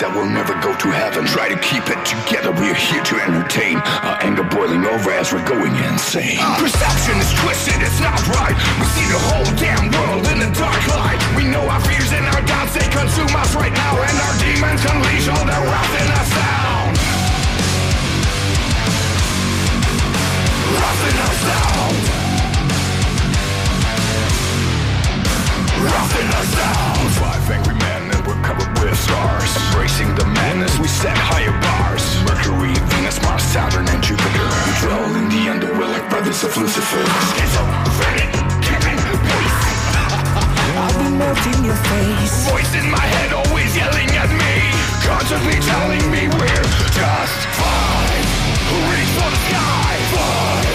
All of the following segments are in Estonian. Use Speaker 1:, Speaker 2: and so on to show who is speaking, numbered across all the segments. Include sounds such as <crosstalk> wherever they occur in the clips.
Speaker 1: that we'll never go to heaven. Try to keep it together, we're here to entertain. Our anger boiling over as we're going insane. Ah. Perception is twisted, it's not right. We see the whole damn world in the dark light. We know our fears and our doubts, they consume us right now. And our demons unleash all their wrath in us down. In us down. Roughing us down Five angry men and with scars Embracing the madness, we set higher bars. Mercury, Venus, Mars, Saturn and Jupiter. We dwell in the underworld like brothers of Lucifer. Schizophrenic, giving voice
Speaker 2: I'll be melting your face.
Speaker 1: Voice in my head always yelling at me. Constantly telling me we're just fine. Who reach for the sky? Fine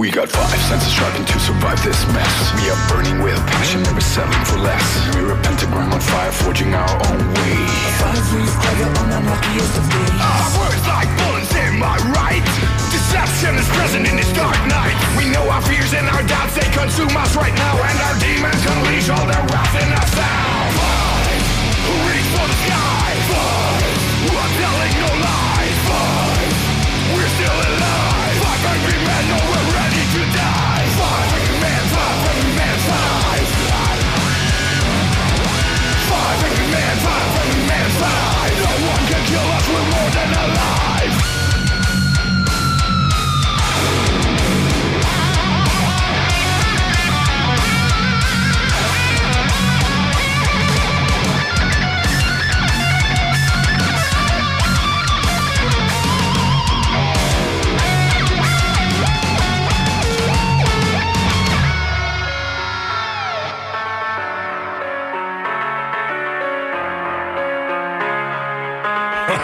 Speaker 1: we got five senses sharpened to survive this mess. We are burning with passion, never settling for less. We're a pentagram on fire, forging our own way.
Speaker 2: Five rings tiger on unluckiest of days.
Speaker 1: Our words like bullets, am I right? Deception is present in this dark night. We know our fears and our doubts, they consume us right now. And our demons unleash all their wrath in us down. Five, who reach for the sky? golden alive.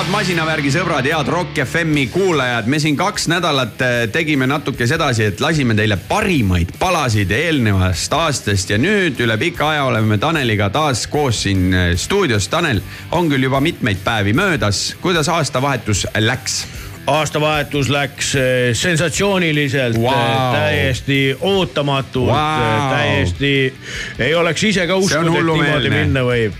Speaker 3: head masinavärgi sõbrad, head Rock FM-i kuulajad, me siin kaks nädalat äh, tegime natuke sedasi, et lasime teile parimaid palasid eelnevast aastast ja nüüd üle pika aja oleme Taneliga taas koos siin äh, stuudios. Tanel, on küll juba mitmeid päevi möödas, kuidas aastavahetus läks?
Speaker 4: Aastavahetus läks eh, sensatsiooniliselt wow., täiesti ootamatult wow., täiesti ei oleks ise ka uskunud, et niimoodi minna võib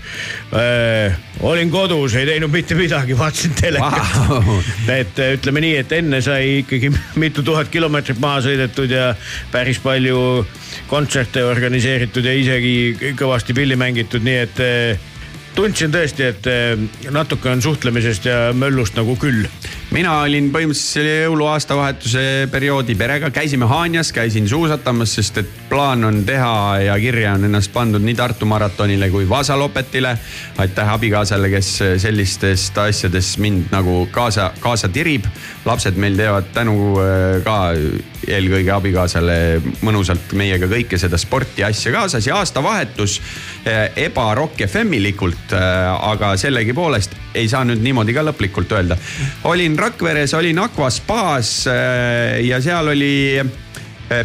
Speaker 4: olin kodus, ei teinud mitte midagi, <laughs> vaatasin telekat wow.. et eh, ütleme nii, et enne sai ikkagi <laughs> mitu tuhat kilomeetrit maha sõidetud ja päris palju kontserte organiseeritud ja isegi kõvasti pilli mängitud, nii et eh, tundsin tõesti, et eh, natuke on suhtlemisest ja möllust nagu küll
Speaker 3: mina olin põhimõtteliselt selle jõuluaastavahetuse perioodi perega, käisime Haanjas, käisin suusatamas, sest et plaan on teha ja kirja on ennast pandud nii Tartu maratonile kui Vasalopetile. aitäh abikaasale, kes sellistest asjadest mind nagu kaasa, kaasa tirib. lapsed meil teevad tänu äh, ka eelkõige abikaasale mõnusalt meiega kõike seda sporti asja kaasas ja aastavahetus äh, eba Rock FM-ilikult, äh, aga sellegipoolest ei saa nüüd niimoodi ka lõplikult öelda. olin Rakveres, olin Aqua spaas ja seal oli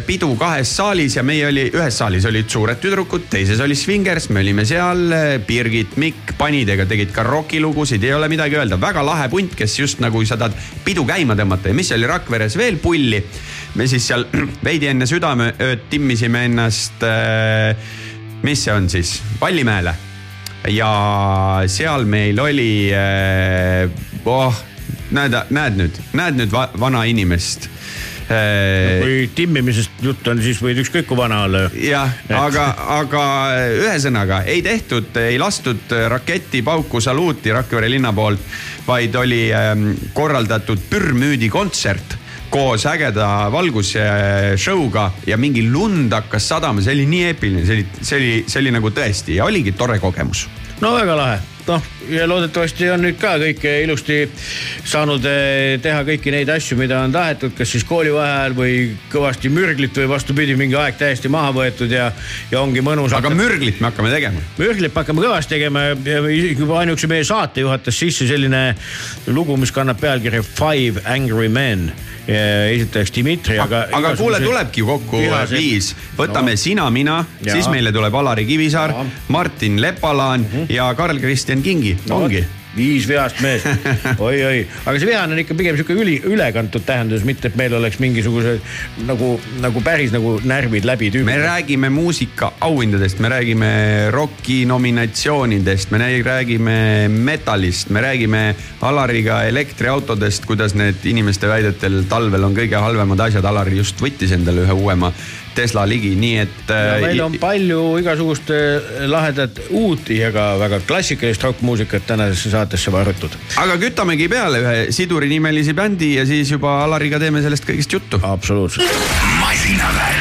Speaker 3: pidu kahes saalis ja meie oli, ühes saalis olid suured tüdrukud, teises oli Swingers, me olime seal. Birgit, Mikk, panidega tegid ka rokilugusid, ei ole midagi öelda, väga lahe punt, kes just nagu sa tahad pidu käima tõmmata ja mis oli Rakveres veel pulli. me siis seal <clears throat> veidi enne südameööd timmisime ennast, mis see on siis, Vallimäele ja seal meil oli oh, näed, näed nüüd, näed nüüd va vana inimest
Speaker 4: Äh, kui timmimisest jutt on, siis võid ükskõik kui vana olla ju.
Speaker 3: jah, aga, aga ühesõnaga ei tehtud, ei lastud raketti pauku saluuti Rakvere linna poolt, vaid oli ähm, korraldatud pürmüüdi kontsert koos ägeda valgussshow'ga ja mingi lund hakkas sadama, see oli nii eepiline, see oli, see oli, see oli nagu tõesti ja oligi tore kogemus.
Speaker 4: no väga lahe noh, ja loodetavasti on nüüd ka kõik ilusti saanud eh, teha kõiki neid asju, mida on tahetud, kas siis koolivaheajal või kõvasti mürglit või vastupidi, mingi aeg täiesti maha võetud ja, ja ongi mõnus.
Speaker 3: aga mürglit me hakkame tegema?
Speaker 4: mürglit me hakkame kõvasti tegema ja juba ainuüksi meie saate juhatas sisse selline lugu, mis kannab pealkirja Five Angry Men esitajaks Dmitri, aga.
Speaker 3: aga kuule, tulebki kokku vihased... viis, võtame no. sina, mina, siis meile tuleb Alari Kivisaar, Martin Lepalaan mm -hmm. ja Karl-Kristjan Kingi no., ongi
Speaker 4: viis vihast meest <laughs> oi-oi, aga see vihane on ikka pigem sihuke üli, ülekantud tähendus, mitte et meil oleks mingisugused nagu, nagu päris nagu närvid läbi tüübid.
Speaker 3: me räägime muusika auhindadest, me räägime roki nominatsioonidest, me räägime metallist, me räägime Alariga elektriautodest, kuidas need inimeste väidetel talvel on kõige halvemad asjad. Alari just võttis endale ühe uuema Tesla ligi, nii et.
Speaker 4: Äh, meil on palju igasugust lahedat uut ja ka väga klassikalist rokkmuusikat tänasesse saatesse varutud.
Speaker 3: aga kütamegi peale ühe Siduri nimelise bändi ja siis juba Alariga teeme sellest kõigest juttu.
Speaker 4: absoluutselt.
Speaker 5: masinavärk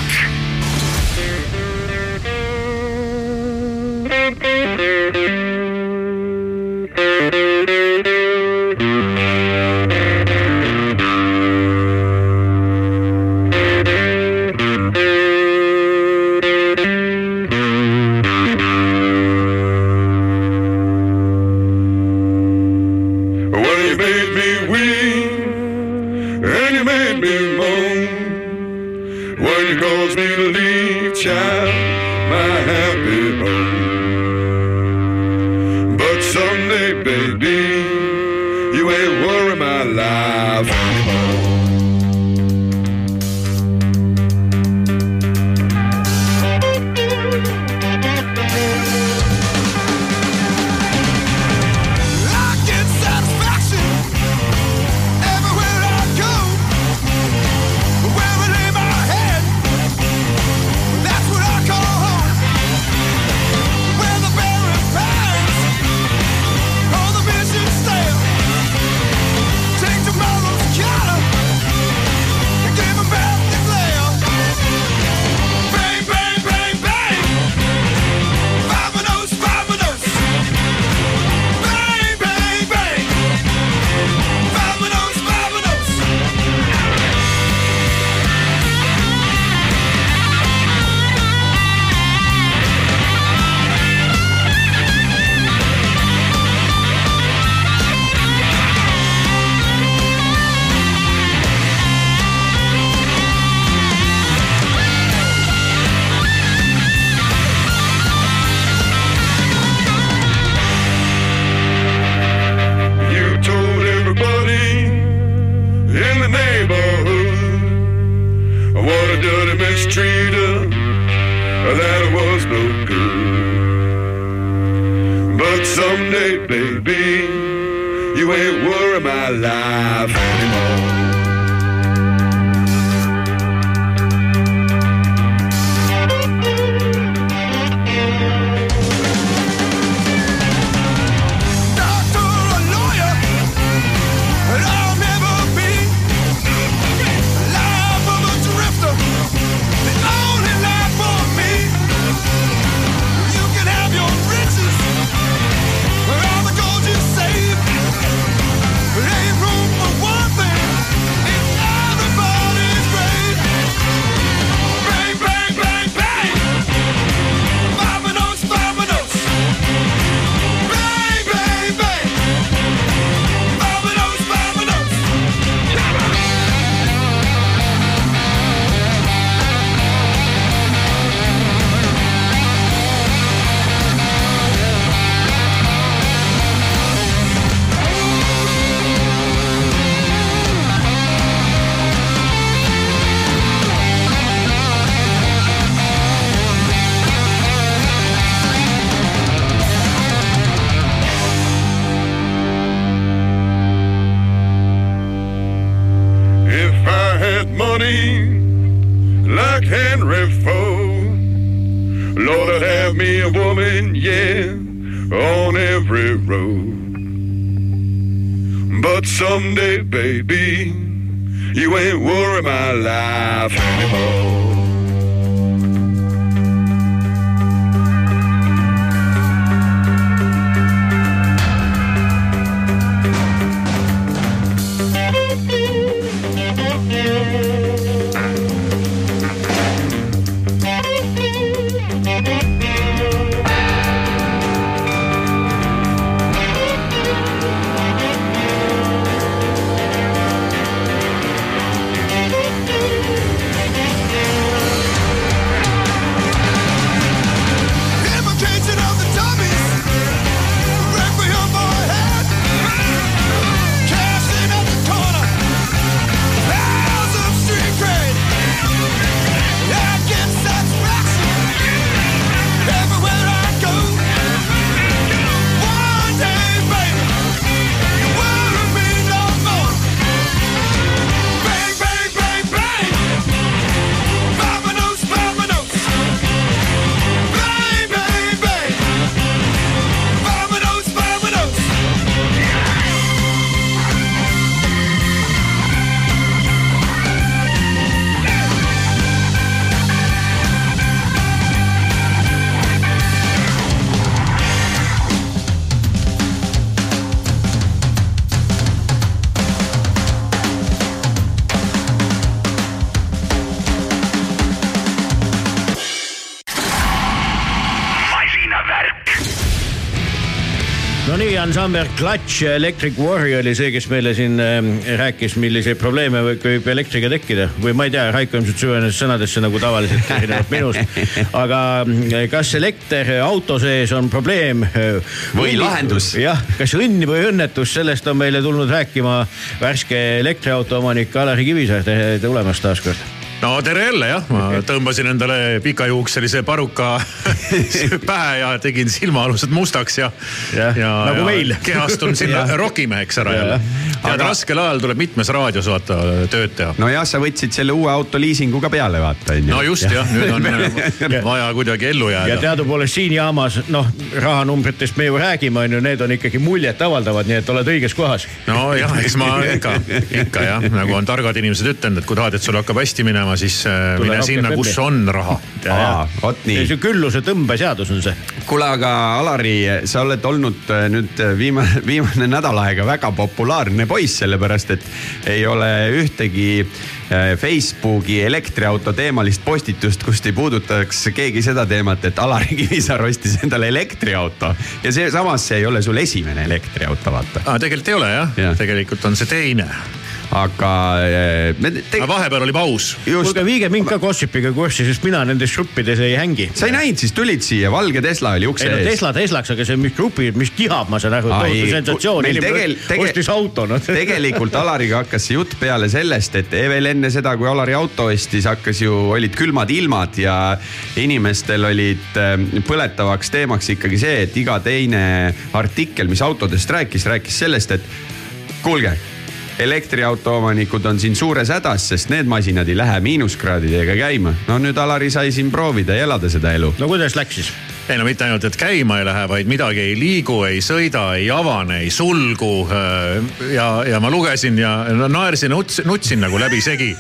Speaker 1: morning like Henry Ford. Lord, have me a woman, yeah, on every road. But someday, baby, you ain't worry my life anymore.
Speaker 4: Ansambel Clutch Electric Warrior oli see, kes meile siin äh, rääkis, milliseid probleeme võib, võib elektriga tekkida või ma ei tea, Raiko ilmselt süvenes sõnadesse nagu tavaliselt erinevalt minust. aga äh, kas elekter auto sees on probleem?
Speaker 3: Või lahendus.
Speaker 4: jah, kas õnn või õnnetus, sellest on meile tulnud rääkima värske elektriauto omanik Alari Kivisaar, tere tulemast taas kord
Speaker 6: no tere jälle jah, ma tõmbasin endale pikajuukselise paruka <laughs> pähe ja tegin silmaalused mustaks ja.
Speaker 4: Jah, nagu meil.
Speaker 6: kehastun <laughs> sinna rokimeheks ära jälle. tead,
Speaker 3: Aga-
Speaker 6: raskel ajal tuleb mitmes raadios vaata tööd teha.
Speaker 3: nojah, sa võtsid selle uue auto liisinguga peale, vaata onju.
Speaker 6: no just jah, nüüd on <laughs> vaja kuidagi ellu
Speaker 4: ja
Speaker 6: jääda.
Speaker 4: teadupoolest siin jaamas noh, rahanumbritest me ju räägime, on ju, need on ikkagi muljetavaldavad, nii et oled õiges kohas.
Speaker 6: nojah, eks ma ikka, ikka jah, nagu on targad inimesed ütelnud, et kui tahad, et sul hakkab hästi minema, siis äh,
Speaker 4: Tule
Speaker 6: mine sinna, kus on raha.
Speaker 3: aa, vot nii
Speaker 4: see. külluse tõmbeseadus on see.
Speaker 3: kuule, aga Alari, sa oled olnud äh, nüüd äh, viimane, <laughs> viimane nädal aega väga populaarne poiss, sellepärast et ei ole ühtegi Facebooki elektriauto teemalist postitust, kust ei puudutaks keegi seda teemat, et Alari <laughs> Kivisaar ostis endale elektriauto ja see samas see ei ole sul esimene elektriauto, vaata.
Speaker 6: Ah, tegelikult ei ole Jah. ja., tegelikult on see teine.
Speaker 3: Aga äh, me te...
Speaker 6: aga vahepeal oli paus.
Speaker 3: just
Speaker 4: kuulge, viige mind ka Gossipiga kurssi, sest mina nendes gruppides ei hängi.
Speaker 3: sa ei näinud, siis tulid siia, valge Tesla oli ukse
Speaker 4: ei no
Speaker 3: ees.
Speaker 4: Tesla Teslaks, aga see, mis grupid, mis kihab, ma saan aru,
Speaker 3: Ai,
Speaker 4: tohutu sensatsioon, inimene
Speaker 3: tegel- tege-
Speaker 4: ostis auto noh. <laughs>
Speaker 3: tegelikult Alariga hakkas see jutt peale sellest, et veel enne seda, kui Alari auto ostis, hakkas ju, olid külmad ilmad ja inimestel olid äh, põletavaks teemaks ikkagi see, et iga teine artikkel, mis autodest rääkis, rääkis sellest, et kuulge elektriauto omanikud on siin suures hädas, sest need masinad ei lähe miinuskraadidega käima. no nüüd Alari sai siin proovida ja elada seda elu.
Speaker 4: no kuidas läks siis?
Speaker 6: Ei no mitte ainult, et käima ei lähe, vaid midagi ei liigu, ei sõida, ei avane, ei sulgu. ja, ja ma lugesin ja naersin, nutsin nagu läbisegi.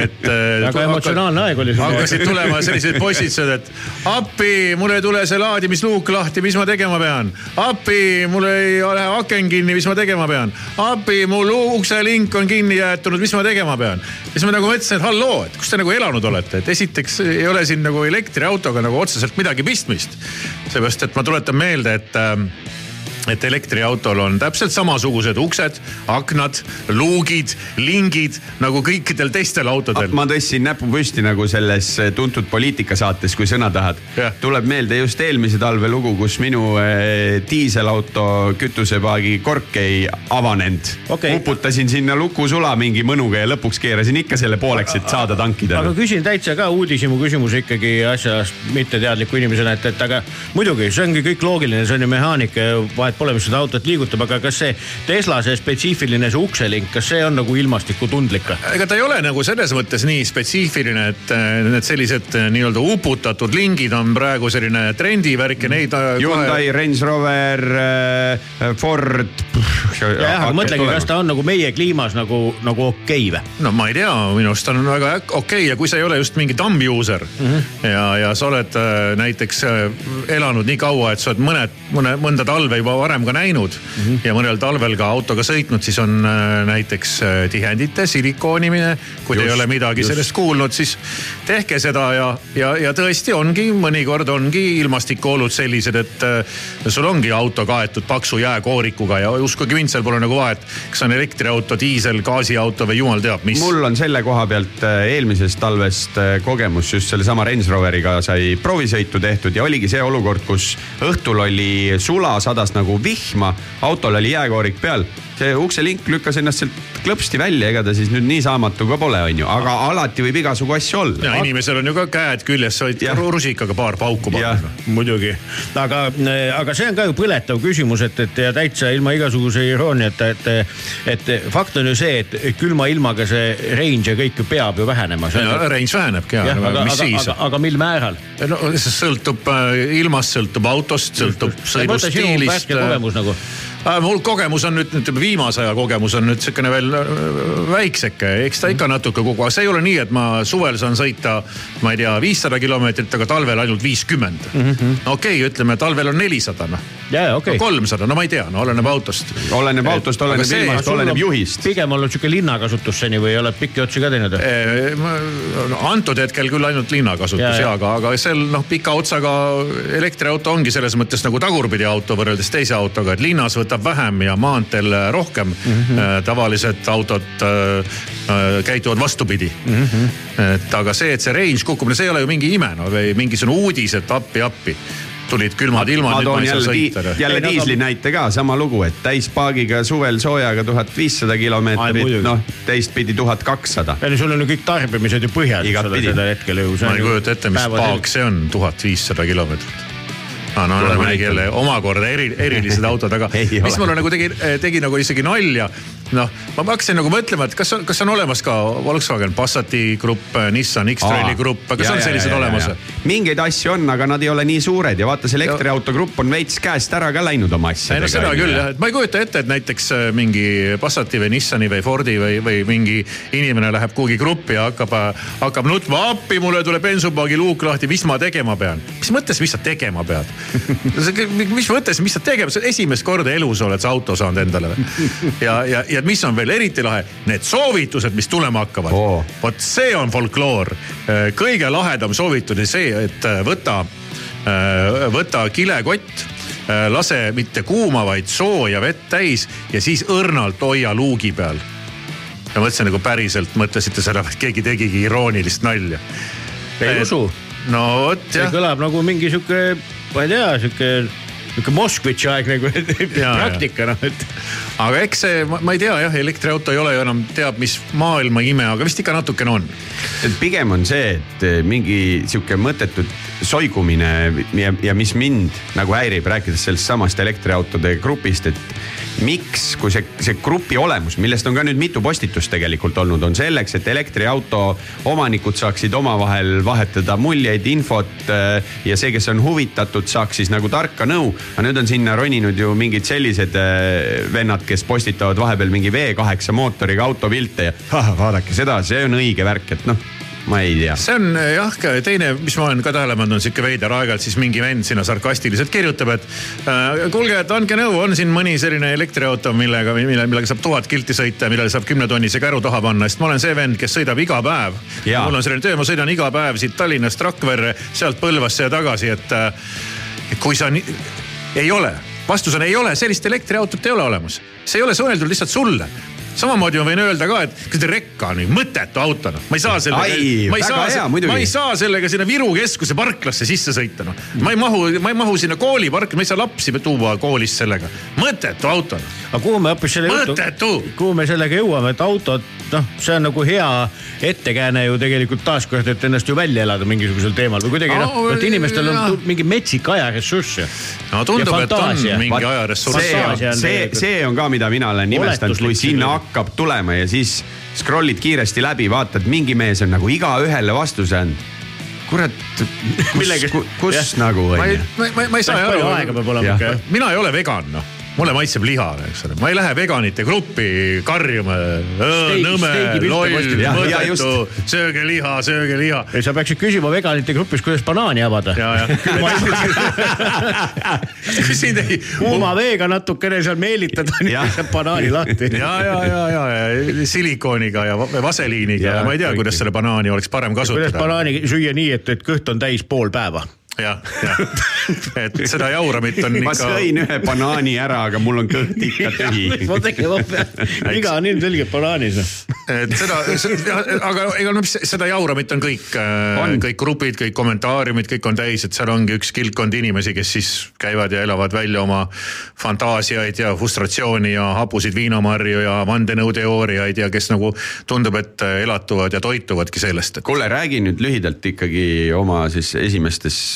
Speaker 6: et.
Speaker 4: väga emotsionaalne aeg oli sul.
Speaker 6: hakkasid tulema sellised postitused, et appi, mul ei tule see laadimisluuk lahti, mis ma tegema pean? appi, mul ei ole aken kinni, mis ma tegema pean? appi, mul ukselink on kinni jäetunud, mis ma tegema pean? ja siis ma nagu mõtlesin, et halloo, et kus te nagu elanud olete, et esiteks ei ole siin nagu elektriautoga nagu otseselt midagi pistmist. seepärast, et ma tuletan meelde, et ähm, et elektriautol on täpselt samasugused uksed, aknad, luugid, lingid nagu kõikidel teistel autodel.
Speaker 3: ma tõstsin näpu püsti nagu selles tuntud poliitikasaates, kui sõna tahad tuleb meelde just eelmise talve lugu, kus minu eh, diiselauto kütusepaagi kork ei avanenud
Speaker 4: Okei.
Speaker 3: uputasin sinna lukusula mingi mõnuga ja lõpuks keerasin ikka selle pooleks, et saada tankida.
Speaker 4: aga küsin täitsa ka uudishimu küsimuse ikkagi asjast mitteteadliku inimesena, et, et aga muidugi see ongi kõik loogiline, see on ju mehaanika ja vahet et pole, mis seda autot liigutab, aga kas see Tesla see spetsiifiline see ukselink, kas see on nagu ilmastikutundlik?
Speaker 6: ega ta ei ole nagu selles mõttes nii spetsiifiline, et äh, need sellised äh, nii-öelda uputatud lingid on praegu selline trendivärk ja neid. äh,
Speaker 3: Hyundai, Range Rover, Ford.
Speaker 4: jah, aga mõtlegi, kas ta on nagu meie kliimas nagu, nagu okei okay või?
Speaker 6: no ma ei tea, minu arust on väga okei okay. ja kui sa ei ole just mingi thumb user mm. -hmm. ja, ja sa oled näiteks elanud nii kaua, et sa oled mõned, mõne, mõnda talve juba varem ka näinud mm. -hmm. ja mõnel talvel ka autoga sõitnud, siis on äh, näiteks äh, tihendite silikoonimine. kui te ei
Speaker 3: Just,
Speaker 6: ole midagi
Speaker 3: just.
Speaker 6: sellest kuulnud, siis tehke seda ja, ja, ja tõesti ongi, mõnikord ongi ilmastikuolud sellised, et äh, sul ongi auto kaetud paksu jääkoorikuga ja uskuge mind, seal pole nagu vahet, kas on elektriauto, diisel, gaasiauto või jumal teab mis.
Speaker 3: mul on selle koha pealt eelmisest talvest kogemus just sellesama Range Roveriga sai proovisõitu tehtud ja oligi see olukord, kus õhtul oli sula, sadas nagu vihma, autol oli jääkoorik peal. see ukselink lükkas ennast sealt klõpsti välja, ega ta siis nüüd nii saamatu ka pole, onju, aga alati võib igasugu asju
Speaker 6: ja
Speaker 3: olla.
Speaker 6: inimesel on ju ka käed küljes, sa võid rusikaga paar pauku panna.,
Speaker 4: muidugi, aga, aga see on ka ju põletav küsimus, et, et ja täitsa ilma igasuguse irooniata, et, et fakt on ju see, et külma ilmaga see range ja kõik ju peab ju vähenema.
Speaker 6: range vähenebki ja, ja,
Speaker 4: aga,
Speaker 6: mis
Speaker 4: aga,
Speaker 6: siis
Speaker 4: aga,? aga mil määral?
Speaker 6: no see sõltub äh, ilmast, sõltub autost, sõltub sõidustiilist.
Speaker 4: Värske kogemus nagu.
Speaker 6: Mul kogemus on nüüd, ütleme viimase aja kogemus on nüüd sihukene veel äh, väikseke, eks ta ikka natuke kogu aeg, see ei ole nii, et ma suvel saan sõita, ma ei tea, viissada kilomeetrit, aga talvel ainult viiskümmend. okei, ütleme talvel on nelisada noh,
Speaker 4: okei okay..
Speaker 6: kolmsada, no ma ei tea, no oleneb autost.
Speaker 3: oleneb autost, oleneb
Speaker 6: see-
Speaker 3: ilmast, oleneb juhist.
Speaker 4: pigem olnud sihuke linnakasutus seni või oled pikki otsi ka teinud?
Speaker 6: Eh, no, antud hetkel küll ainult linnakasutus
Speaker 4: ja.
Speaker 6: ja. aga, aga seal noh, pika otsaga elektriauto ongi selles mõttes nagu tagurpidi auto võrreldes teise autoga, et linnas võtab vähem ja maanteel rohkem mm. -hmm. tavaliselt autod äh, äh, käituvad vastupidi mm. -hmm. et aga see, et see range kukub, no see ei ole ju mingi ime no või mingisugune uudis, et appi-appi tulid külmad ilmad,
Speaker 3: ma toon
Speaker 6: ei
Speaker 3: jälle,
Speaker 6: sõita.
Speaker 3: jälle
Speaker 4: Ei, no
Speaker 3: diisli näite ka, sama lugu, et täispaadiga suvel soojaga tuhat viissada kilomeetrit noh teistpidi tuhat kakssada.
Speaker 4: peale sul on ju kõik tarbimised ju ju.
Speaker 6: ma ei kujuta ette, mis paak see on, tuhat viissada kilomeetrit ah,. no oleme
Speaker 3: näitan.
Speaker 6: jälle omakorda eri, erilised autod, aga <laughs>
Speaker 3: Ei
Speaker 6: mis mulle nagu tegi, tegi nagu isegi nalja. noh, ma hakkasin nagu mõtlema, et kas on, kas on olemas ka Volkswagen Passati grupp, Nissan X-Traili grupp, kas on sellised olemas?
Speaker 3: mingeid asju on, aga nad ei ole nii suured ja vaata, see elektriauto grupp on veits käest ära ka läinud oma
Speaker 6: ei
Speaker 3: asjadega.
Speaker 6: no seda küll jah, et ma ei kujuta ette, et näiteks äh, mingi Passati või Nissani või Fordi või, või mingi inimene läheb kuhugi gruppi ja hakkab, hakkab nutma, appi, mulle tuleb bensupaagi luuk lahti, mis ma tegema pean. mis mõttes, mis sa tegema pead? <laughs> mis mõttes, mis sa tegema, sa esimest korda elus oled sa auto saanud endale või? ja, ja, ja mis on veel eriti lahe, need soovitused, mis tulema hakkavad
Speaker 3: Oo.
Speaker 6: vot see on folkloor. kõige lahedam soovitus on see, et äh, võta, võta kilekott, lase mitte kuuma, vaid sooja vett täis ja siis õrnalt hoia luugi peal. ja mõtlesin nagu päriselt mõtlesite seda, et keegi tegigi iroonilist nalja.
Speaker 4: ei usu.
Speaker 6: no vot
Speaker 4: see
Speaker 6: jah,
Speaker 4: kõlab nagu mingi sihuke, ma ei tea, sihuke, sihuke Moskvitši aegne <laughs>
Speaker 6: ja.
Speaker 4: praktika noh, et.
Speaker 6: aga eks see, ma ei tea jah, elektriauto ei ole ju enam teab mis maailma ime, aga vist ikka natukene on.
Speaker 3: et pigem on see, et eh, mingi sihuke mõttetu soigumine ja, ja mis mind nagu häirib, rääkides sellest samast elektriautode grupist, et miks, kui see, see grupi olemus, millest on ka nüüd mitu postitust tegelikult olnud, on selleks, et elektriauto omanikud saaksid omavahel vahetada muljeid, infot eh, ja see, kes on huvitatud, saaks siis nagu tarka nõu. aga nüüd on sinna roninud ju mingid sellised eh, vennad, kes postitavad vahepeal mingi V8 mootoriga autopilte ja "Ah, vaadake seda, see on õige värk, et noh, ma ei tea.
Speaker 6: see on eh, jah, teine, mis ma olen ka tähele pannud, on sihuke veider, aeg-ajalt siis mingi vend sinna sarkastiliselt kirjutab, et äh, kuulge, et andke nõu, on siin mõni selline elektriauto, millega, mille, millega saab tuhat kilti sõita millele saab kümnetonnise käru taha panna, sest ma olen see vend, kes sõidab iga päev. Mul on selline töö, ma sõidan iga päev siit Tallinnast Rakverre, sealt Põlvasse ja tagasi, et äh, kui sa nii, ei ole, vastus on ei ole, sellist elektriautot ei ole olemas, see ei ole mõeldud lihtsalt sulle samamoodi ma võin öelda ka, et kas te rekka on mõttetu auto noh, ma ei saa sellega ma ei saa ma ei saa sellega sinna Viru keskuse parklasse sisse sõita noh. ma ei mahu, ma ei mahu sinna kooliparki, ma ei saa lapsi tuua koolist sellega, mõttetu auto noh.
Speaker 4: aga kuhu me hoopis selle
Speaker 6: Mõttetu!
Speaker 4: kuhu me sellega jõuame, et autod, noh, see on nagu hea ettekääne ju tegelikult taaskord, et ennast ju välja elada mingisugusel teemal või kuidagi noh
Speaker 6: Aa,,
Speaker 4: et inimestel on tu- mingi metsik ajaressurss ju.
Speaker 6: no tundub, et on mingi ajaressurss
Speaker 3: see see, see on ka, mida mina olen imestanud, kui sinna hakkab tulema ja siis scroll'id kiiresti läbi, vaatad, mingi mees on nagu igaühele vastuse andnud. kurat, kus
Speaker 4: Millega-,
Speaker 3: kus
Speaker 4: jah.
Speaker 3: nagu onju.,
Speaker 6: ma, ma, ma ei saa
Speaker 4: palju aega peab olema ikka jah.
Speaker 6: mina ei ole vegan noh, mulle maitseb liha, eks ole, ma ei lähe veganite gruppi karjuma. nõme loll, mõttetu, sööge liha, sööge liha.
Speaker 4: ei, sa peaksid küsima veganite grupis, kuidas banaani avada.
Speaker 6: küsin teid.
Speaker 4: kuuma veega natukene seal meelitada, nii
Speaker 3: Jah.
Speaker 4: saab banaani lahti.
Speaker 6: ja, ja, ja, ja, ja silikooniga ja va- vaseliiniga ja,
Speaker 3: Ja,
Speaker 6: ma ei tea, kuidas seda banaani oleks parem
Speaker 4: kuidas
Speaker 6: kasutada.
Speaker 4: banaani süüa nii, et, et kõht on täis pool päeva?
Speaker 6: jah, jah, et seda jauramit on
Speaker 3: ma
Speaker 6: ikka.
Speaker 3: sõin ühe banaani ära, aga mul on kõht ikka tühi.
Speaker 4: ma tegema pean, iga on ilmselgelt banaanis noh.
Speaker 6: et seda, seda, aga ega no mis seda jauramit on kõik,
Speaker 3: On.
Speaker 6: kõik grupid, kõik kommentaariumid, kõik on täis, et seal ongi üks kildkond inimesi, kes siis käivad ja elavad välja oma fantaasiaid ja frustratsiooni ja hapusid viinamarju ja vandenõuteooriaid ja kes nagu tundub, et elatuvad ja toituvadki sellest, et
Speaker 3: kuule, räägi nüüd lühidalt ikkagi oma siis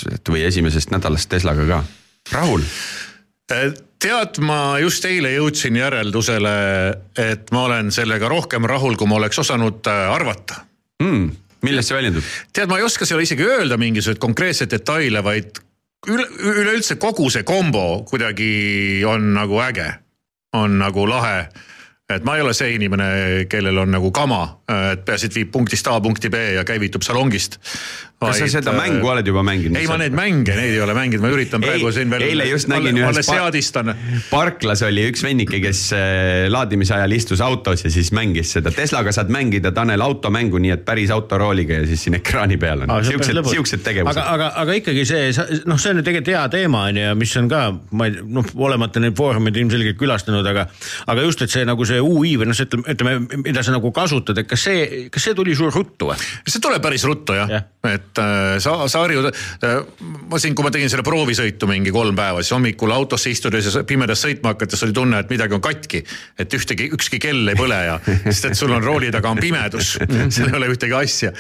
Speaker 3: esimestest või esimesest nädalast Teslaga ka. Rahul,
Speaker 6: tead, ma just eile jõudsin järeldusele, et ma olen sellega rohkem rahul, kui ma oleks osanud äh, arvata
Speaker 3: mm, millest see väljendub?
Speaker 6: tead, ma ei oska seal isegi öelda mingisuguseid konkreetseid detaile, vaid üle, üleüldse kogu see kombo kuidagi on nagu äge, on nagu lahe et ma ei ole see inimene, kellel on nagu kama, et peaasi, et viib punktist A punkti B ja käivitub salongist.
Speaker 3: Kas sa seda mängu oled juba mänginud?
Speaker 6: ei, ma neid mänge, neid ei ole mänginud, ma üritan
Speaker 3: Ei,
Speaker 6: praegu siin veel.
Speaker 3: eile just nägin ühes
Speaker 6: seadistan.
Speaker 3: parklas oli üks vennike, kes äh, laadimise ajal istus autos ja siis mängis seda. Teslaga saad mängida, Tanel, automängu, nii et päris autorooliga ja siis siin ekraani peal on. siuksed, siuksed tegevused
Speaker 4: aga,. aga, aga ikkagi see, noh, see on ju tegelikult hea teema on ju, ja mis on ka, ma ei, noh, olemata neid foorumeid ilmselgelt külastanud, aga, aga just, et see nagu see UI või noh, ütleme, mida sa nagu kasutad, et kas see, kas see tuli sul ruttu või?
Speaker 6: see tuleb päris ruttu jah
Speaker 4: Jah.
Speaker 6: ja., et äh, sa, sa harjud äh,, ma siin, kui ma tegin selle proovisõitu mingi kolm päeva, siis hommikul autosse istudes ja pimedas sõitma hakates oli tunne, et midagi on katki. et ühtegi, ükski kell ei põle ja, sest et sul on rooli taga on pimedus, <laughs> seal ei ole ühtegi asja.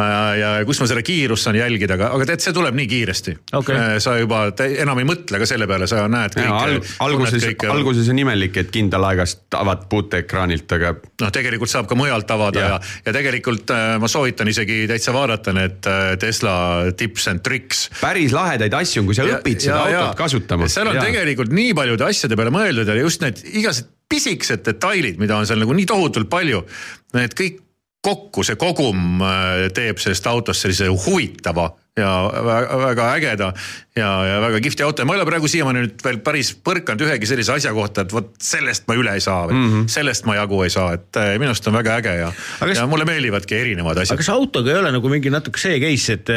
Speaker 6: Ja kus ma seda kiirust saan jälgida, aga, aga tead, see tuleb nii kiiresti
Speaker 4: Okei.
Speaker 6: Äh, sa juba enam ei mõtle ka selle peale, sa näed
Speaker 3: Ja, al
Speaker 6: kõike.
Speaker 3: alguses, alguses on imelik, et kindla aegast avad puuteekraanilt, aga
Speaker 6: noh, tegelikult saab ka mujalt avada ja, ja, ja tegelikult äh, ma soovitan isegi täitsa vaadata need äh, Tesla tips and tricks.
Speaker 3: päris lahedaid asju on, kui sa õpid seda autot kasutama.
Speaker 6: seal on ja. tegelikult nii paljude asjade peale mõeldud ja just need igasugused pisikesed detailid, mida on seal nagu nii tohutult palju, need kõik kokku, see kogum äh, teeb sellest autost sellise huvitava ja väga, ägeda ja, ja väga kihvti auto ja ma ei ole praegu siiamaani nüüd veel päris põrkanud ühegi sellise asja kohta, et vot sellest ma üle ei saa või mm. -hmm. sellest ma jagu ei saa, et äh, minu arust on väga äge ja,
Speaker 4: Aga kas-
Speaker 6: ja mulle meeldivadki erinevad
Speaker 4: aga
Speaker 6: asjad.
Speaker 4: kas autoga ei ole nagu mingi natuke see case, et,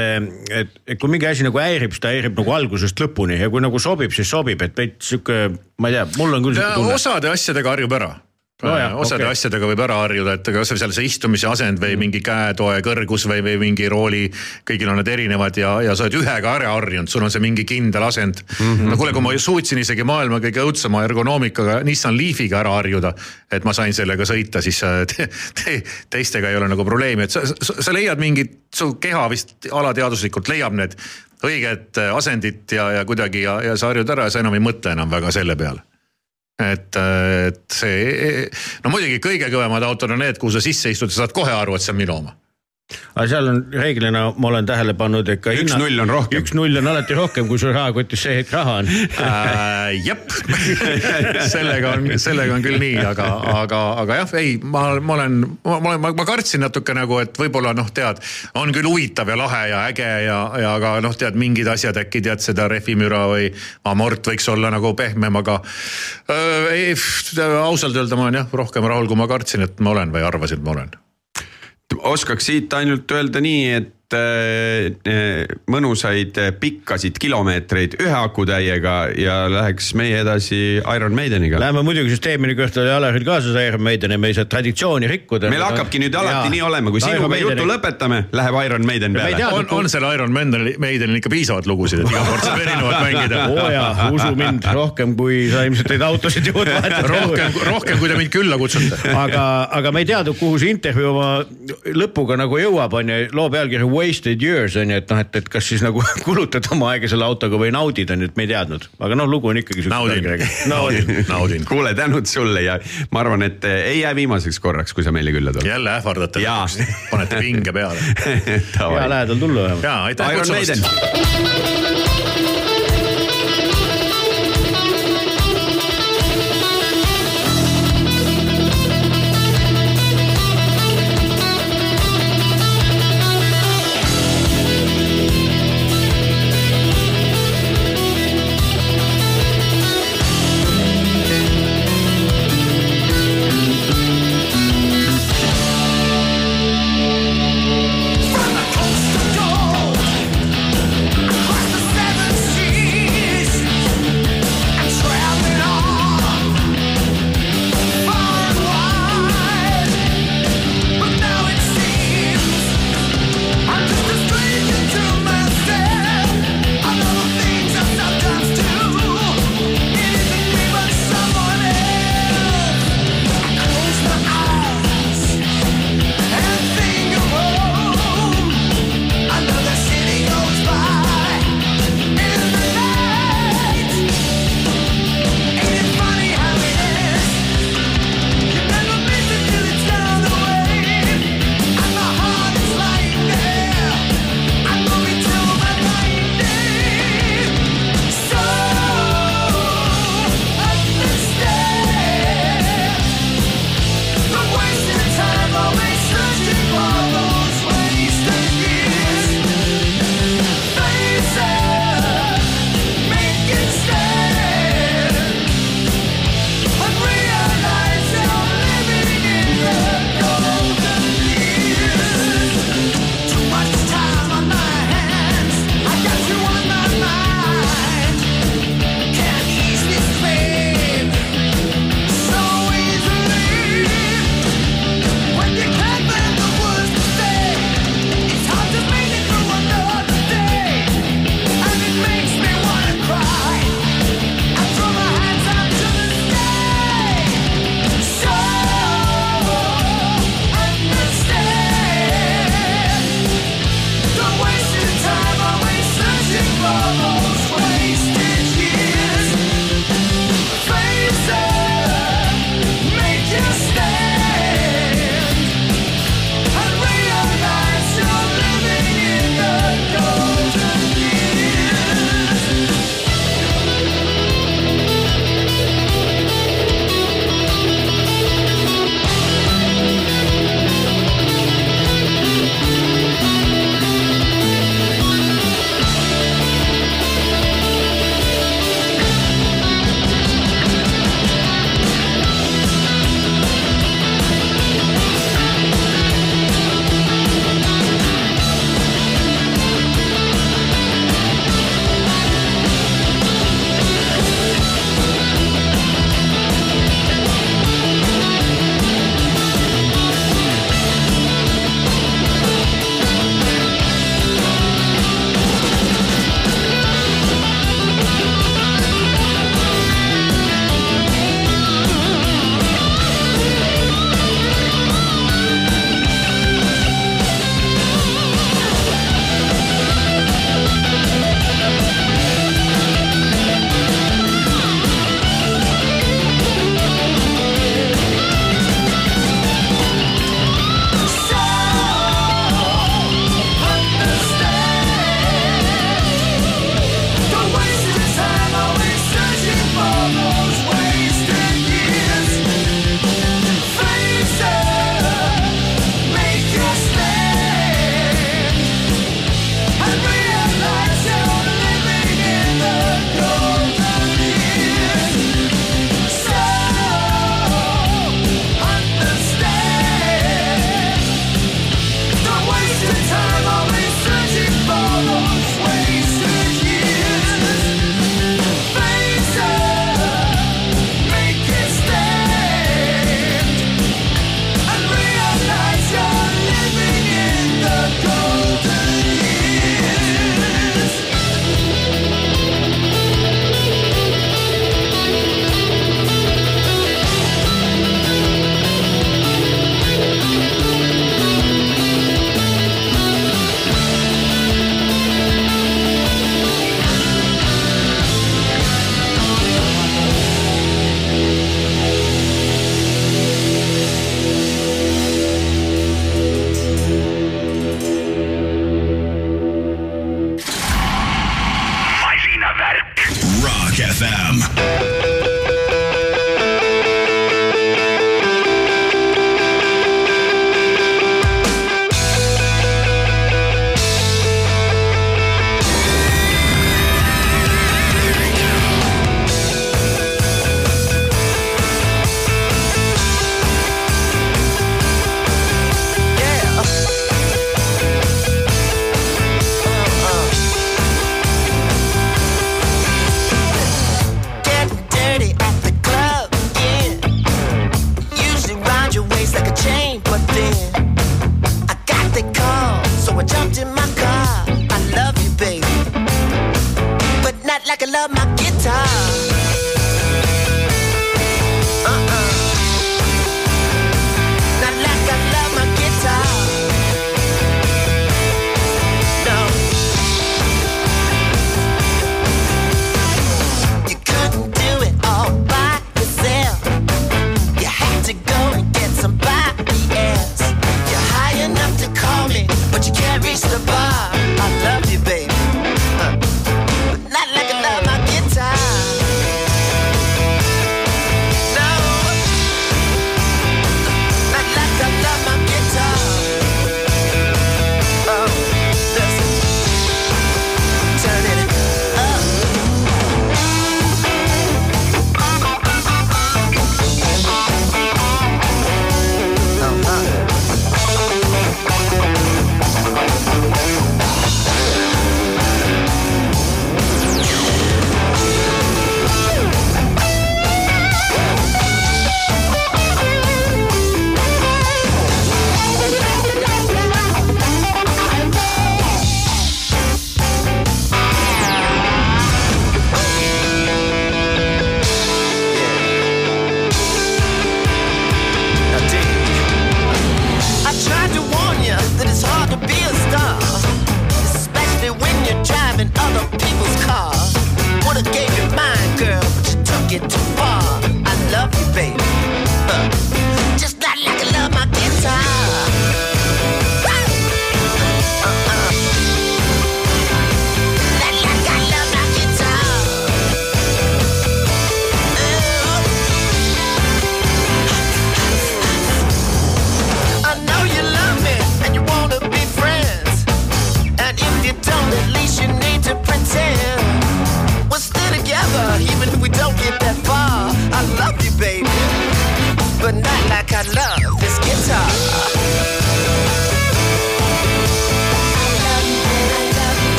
Speaker 4: et, et kui mingi asi nagu häirib, siis ta häirib nagu algusest lõpuni ja kui nagu sobib, siis sobib, et veits sihuke, ma ei tea, mul on küll
Speaker 6: osade asjadega harjub ära
Speaker 4: Nojah,
Speaker 6: osade
Speaker 4: okei.
Speaker 6: okay. asjadega võib ära harjuda, et kas või seal see istumise asend või mingi käetoe kõrgus või, või mingi rooli, kõigil on need erinevad ja, ja sa oled ühega ära harjunud, sul on see mingi kindel asend mm. -hmm. no kuule, kui ma suutsin isegi maailma kõige õudsema ergonoomikaga Nissan Leafiga ära harjuda, et ma sain sellega sõita, siis äh, te, te, teistega ei ole nagu probleemi, et sa, sa, sa leiad mingit, su keha vist alateaduslikult leiab need õiged äh, asendid ja, ja kuidagi ja, ja sa harjud ära ja sa enam ei mõtle enam väga selle peale et, et see, no muidugi kõige kõvemad autod on need, kuhu sa sisse istud ja saad kohe aru, et see on minu oma.
Speaker 4: Aga seal on reeglina, ma olen tähele pannud, et ka
Speaker 3: Üks null on rohkem.
Speaker 4: üks null on alati rohkem, kui sul rahakotis see hetk raha on.
Speaker 6: äh,. jep, <laughs> sellega on, sellega on küll nii, aga, aga, aga jah, ei, ma, ma olen, ma olen, ma kartsin natuke nagu, et võib-olla noh, tead, on küll huvitav ja lahe ja äge ja, ja aga noh, tead mingid asjad äkki tead seda rehvimüra või amort võiks olla nagu pehmem, aga äh, ei, ausalt öelda ma olen jah rohkem rahul, kui ma kartsin, et ma olen või arvasin, et ma olen
Speaker 3: oskaks siit ainult öelda nii, et äh, äh, mõnusaid äh, pikkasid kilomeetreid ühe akutäiega ja läheks meie edasi Iron Maideniga.
Speaker 4: Läheme muidugi süsteemini kohta oli Alaril kaasas Iron Maiden ja me ei saa traditsiooni rikkuda.
Speaker 3: meil hakkabki nüüd alati nii olema, kui sinuga jutu lõpetame, läheb Iron Maiden peale
Speaker 6: on, on seal Iron Maidenil, Maidenil ikka piisavalt lugusid, et iga kord saab erinevat mängida
Speaker 4: oo jaa, usu mind, rohkem kui sa ilmselt neid autosid jõuad vahetada.
Speaker 6: rohkem, rohkem kui te mind külla kutsute.
Speaker 4: aga, aga me ei teadnud, kuhu see intervjuu oma lõpuga nagu jõuab, on ju, loo pealkiri Wasted years on ju, et noh, et, et kas siis nagu <laughs> kulutad oma aega selle autoga või naudid on ju, et me ei teadnud, aga noh, lugu on ikkagi.
Speaker 6: naudin, <laughs> naudin, naudin.
Speaker 3: kuule, tänud sulle ja ma arvan, et äh, ei jää viimaseks korraks, kui sa meile külla tuled.
Speaker 6: jälle ähvardate <laughs> panete pinge peale.
Speaker 4: hea lähedal tulla vähemalt.
Speaker 6: ja aitäh kutsumast..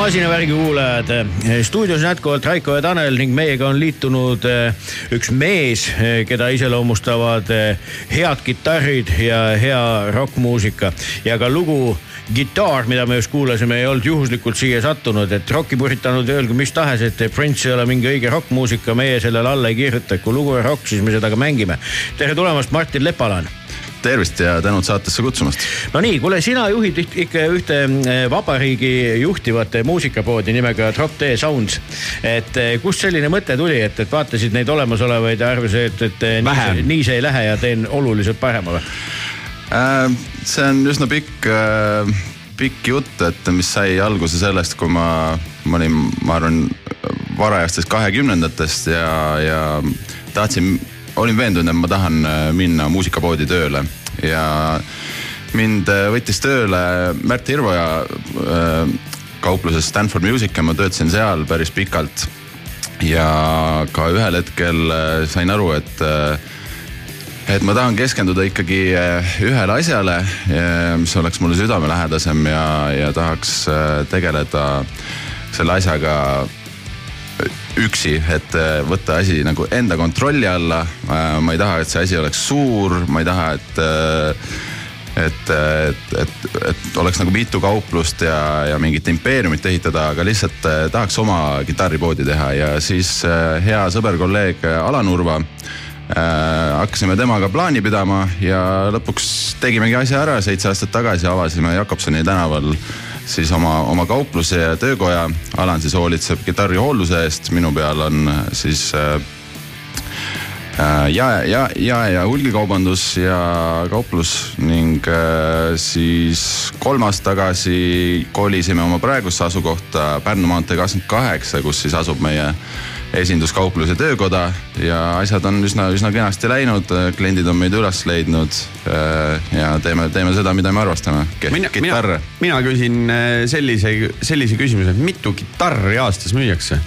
Speaker 4: Masinavärgi kuulajad, stuudios jätkuvalt Raiko ja Tanel ning meiega on liitunud eh, üks mees, eh, keda iseloomustavad eh, head kitarrid ja hea rokkmuusika. Ja ka lugu Guitar, mida me just kuulasime, ei olnud juhuslikult siia sattunud, et rokki puritanud öelgu mis tahes, et Prince ei ole mingi õige rokkmuusika, meie sellele alla ei kirjuta, kui lugu on rokk, siis me seda ka mängime. tere tulemast, Martin Lepalan
Speaker 7: tervist ja tänud saatesse kutsumast.
Speaker 4: no nii, kuule, sina juhid ikka ühte eh, vabariigi juhtivat muusikapoodi nimega Drop D Sounds. et eh, kust selline mõte tuli, et, et vaatasid neid olemasolevaid ja arvasid, et, et eh, nii
Speaker 3: Vähem.
Speaker 4: see, nii see ei lähe ja teen oluliselt parema või?
Speaker 7: Äh, see on üsna pikk, pikk jutt, et mis sai alguse sellest, kui ma, ma olin, ma arvan, varajastest kahekümnendatest ja, ja tahtsin, olin veendunud, et ma tahan äh, minna muusikapoodi tööle ja mind äh, võttis tööle Märt Hirvoja äh, kaupluses Stanford Music ja ma töötasin seal päris pikalt. ja ka ühel hetkel sain aru, et et ma tahan keskenduda ikkagi ühele asjale, mis oleks mulle südamelähedasem ja, ja tahaks tegeleda selle asjaga üksi, et eh, võtta asi nagu enda kontrolli alla. ma ei taha, et see asi oleks suur, ma ei taha, et eh, et, et, et, et oleks nagu mitu kauplust ja, ja mingit impeeriumit ehitada, aga lihtsalt tahaks oma kitarripoodi teha ja siis hea sõber, kolleeg Alan Urva äh, hakkasime temaga plaani pidama ja lõpuks tegimegi asja ära, seitse aastat tagasi avasime Jakobsoni tänaval siis oma, oma kaupluse ja töökoja. Alan siis hoolitseb kitarrihoolduse eest, minu peal on siis äh, äh, jae, ja, jae ja hulgikaubandus ja kauplus ning äh, siis kolm aastat tagasi kolisime oma praegusesse asukohta Pärnu maantee kakskümmend kaheksa, kus siis asub meie esinduskauplus ja töökoda ja asjad on üsna, üsna kenasti läinud, kliendid on meid üles leidnud äh, ja teeme, teeme seda, mida me armastame,
Speaker 3: mina, mina, küsin äh, sellise, sellise küsimuse, mitu kitarri aastas müüakse?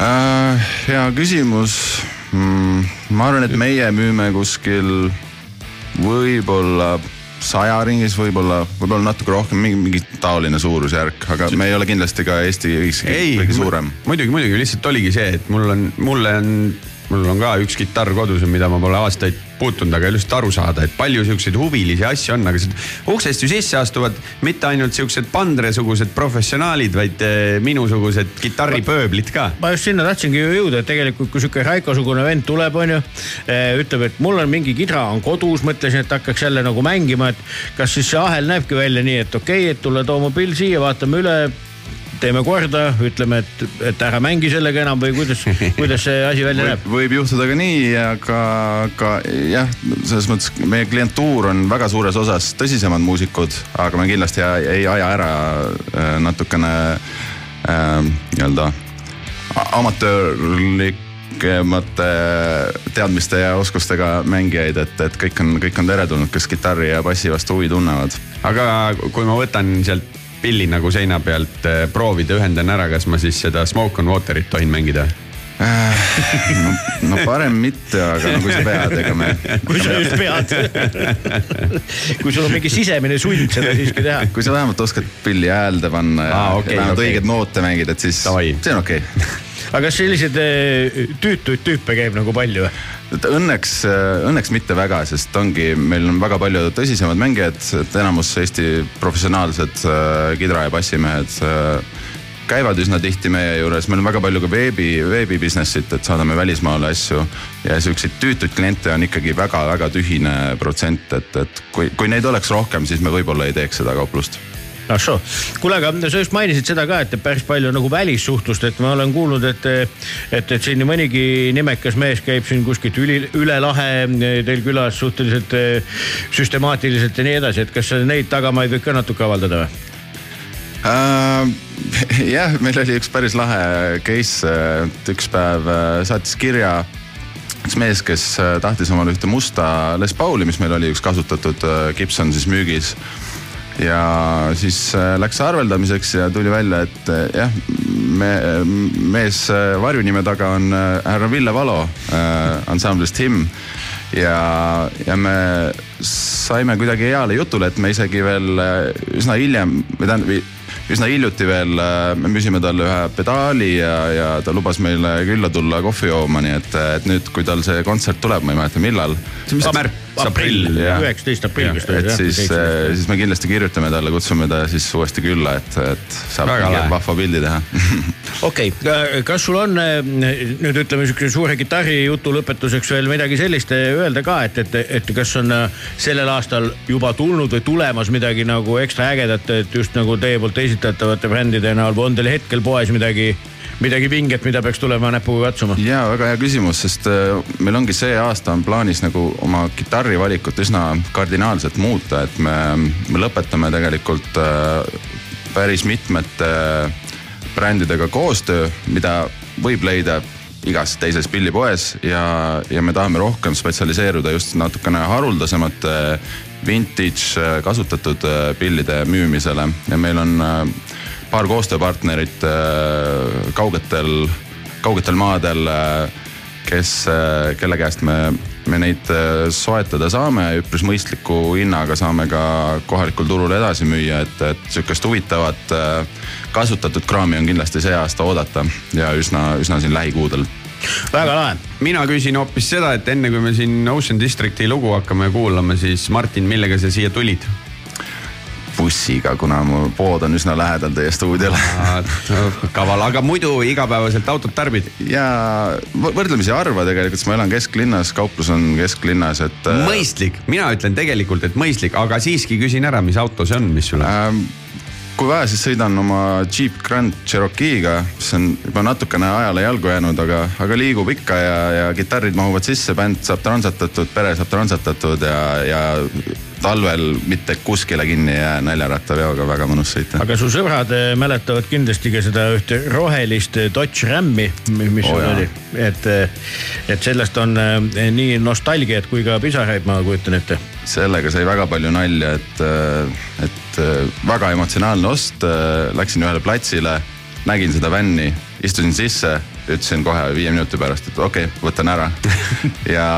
Speaker 7: Äh, hea küsimus mm,. ma arvan, et meie müüme kuskil võib-olla saja ringis, võib-olla, võib-olla natuke rohkem, mingi, mingi taoline suurusjärk, aga me ei ole kindlasti ka Eesti kõige suurem.
Speaker 3: muidugi, muidugi, lihtsalt oligi see, et mul on, mulle on, mul on ka üks kitarr kodus, mida ma pole aastaid puutunud, aga lihtsalt aru saada, et palju siukseid huvilisi asju on, aga uksest ju sisse astuvad mitte ainult siuksed Pandre-sugused professionaalid, vaid eh, minusugused kitarripööblid ka.
Speaker 4: ma just sinna tahtsingi ju jõuda, et tegelikult kui sihuke Raiko-sugune vend tuleb, onju, ütleb, et mul on mingi kidra on kodus, mõtlesin, et hakkaks jälle nagu mängima, et kas siis see ahel näebki välja nii, et okei okay,, et tule too mobiil siia, vaatame üle teeme korda, ütleme, et, et ära mängi sellega enam või kuidas, <laughs> kuidas see asi välja näeb?
Speaker 7: võib juhtuda ka nii, aga, aga jah, selles mõttes meie klientuur on väga suures osas tõsisemad muusikud, aga me kindlasti ei, ei aja ära äh, natukene äh, nii-öelda a- amatöörlikemate teadmiste ja oskustega mängijaid, et, et kõik on, kõik on teretulnud, kes kitarri ja bassi vastu huvi tunnevad.
Speaker 3: aga kui ma võtan sealt pilli nagu seina pealt eh, proovida, ühendan ära, kas ma siis seda Smoke on Water'it tohin mängida?
Speaker 7: no, no parem mitte, aga no kui sa pead, ega me.
Speaker 4: kui sa just pead kui sul on mingi sisemine sund seda siiski teha.
Speaker 7: kui sa vähemalt oskad pilli häälde panna ja, ah, okay, ja vähemalt okay. õigeid noote mängida, et siis
Speaker 3: Davai.
Speaker 7: see on okei okay.
Speaker 4: aga kas selliseid eh, tüütuid tüüpe käib nagu palju või?
Speaker 7: Et õnneks, õnneks mitte väga, sest ongi, meil on väga palju tõsisemad mängijad, et enamus Eesti professionaalsed äh, kidra- ja bassimehed äh, käivad üsna tihti meie juures, meil on väga palju ka veebi, veebi business'it, et saadame välismaale asju. ja siukseid tüütuid kliente on ikkagi väga-väga tühine protsent, et, et kui, kui neid oleks rohkem, siis me võib-olla ei teeks seda kauplust
Speaker 4: ahsoo, kuule, aga sa just mainisid seda ka, et päris palju nagu välissuhtlust, et ma olen kuulnud, et, et, et siin mõnigi nimekas mees käib siin kuskilt üli, üle lahe teil külas suhteliselt eh, süstemaatiliselt ja nii edasi, et kas neid tagamaid võid ka natuke avaldada või?
Speaker 7: äh, jah, meil oli üks päris lahe case, et üks päev äh, saatis kirja üks mees, kes äh, tahtis omale ühte musta Les Pauli, mis meil oli üks kasutatud Gibson siis müügis. Ja siis äh, läks arveldamiseks ja tuli välja, et äh, jah, me, mees äh, varjunime taga on härra Ville Valo ansamblist Him ja, ja me saime kuidagi heale jutule, et me isegi veel üsna hiljem või tähendab üsna hiljuti veel me müüsime talle ühe pedaali ja, ja ta lubas meile külla tulla kohvi jooma, nii et, et nüüd, kui tal see kontsert tuleb, ma ei mäleta, millal.
Speaker 3: mis märts, aprill.
Speaker 4: üheksateist aprill vist oli
Speaker 7: et siis, siis me kindlasti kirjutame talle, kutsume ta siis uuesti külla, et, et saab vahva pildi teha <laughs>
Speaker 4: okei okay., kas sul on äh, nüüd ütleme siukese suure kitarrijutu lõpetuseks veel midagi sellist äh, öelda ka, et, et, et kas on äh, sellel aastal juba tulnud või tulemas midagi nagu ekstra ägedat, et just nagu teie poolt esitatavate bändide näol või on teil hetkel poes midagi, midagi vinget, mida peaks tulema näpuga katsuma?
Speaker 7: ja väga hea küsimus, sest äh, meil ongi see aasta on plaanis nagu oma kitarrivalikut üsna kardinaalselt muuta, et me, me lõpetame tegelikult äh, päris mitmete brändidega koostöö, mida võib leida igas teises pillipoes ja, ja me tahame rohkem spetsialiseeruda just natukene haruldasemate vintage äh, kasutatud äh, pillide müümisele ja meil on äh, paar koostööpartnerit äh, kaugetel, kaugetel maadel, kes, kelle käest me, me neid äh, soetada saame, üpris mõistliku hinnaga saame ka kohalikul turul edasi müüa, et, et sihukest huvitavat äh, kasutatud kraami on kindlasti see aasta oodata ja üsna, üsna siin lähikuudel
Speaker 4: väga lahe.
Speaker 3: mina küsin hoopis seda, et enne kui me siin Ocean Districti lugu hakkame kuulama, siis Martin, millega sa siia tulid?
Speaker 7: bussiga, kuna mu pood on üsna lähedal teie stuudiole
Speaker 3: kaval, aga muidu igapäevaselt autot tarbid?
Speaker 7: ja võ- võrdlemisi harva tegelikult, sest ma elan kesklinnas, kauplus on kesklinnas, et.
Speaker 3: mõistlik, mina ütlen tegelikult, et mõistlik, aga siiski küsin ära, mis auto see on, mis sul on?
Speaker 7: Ähm, kui vaja, siis sõidan oma Jeep Grand Cherokee'ga, mis on juba natukene ajale jalgu jäänud, aga, aga liigub ikka ja, ja kitarrid mahuvad sisse, bänd saab trantsatatud, pere saab trantsatatud ja, ja talvel mitte kuskile kinni ei jää näljarattaveoga, väga mõnus sõita.
Speaker 4: aga su sõbrad eh, mäletavad kindlasti ka seda ühte rohelist eh, Dodge Ram'i, mis
Speaker 7: jaa.
Speaker 4: oli. et, et sellest on eh, nii nostalgiat kui ka pisaraid, ma kujutan ette.
Speaker 7: sellega sai väga palju nalja, et, et väga emotsionaalne ost. Läksin ühele platsile, nägin seda vänni, istusin sisse, ütlesin kohe viie minuti pärast, et okei okay,, võtan ära <laughs> ja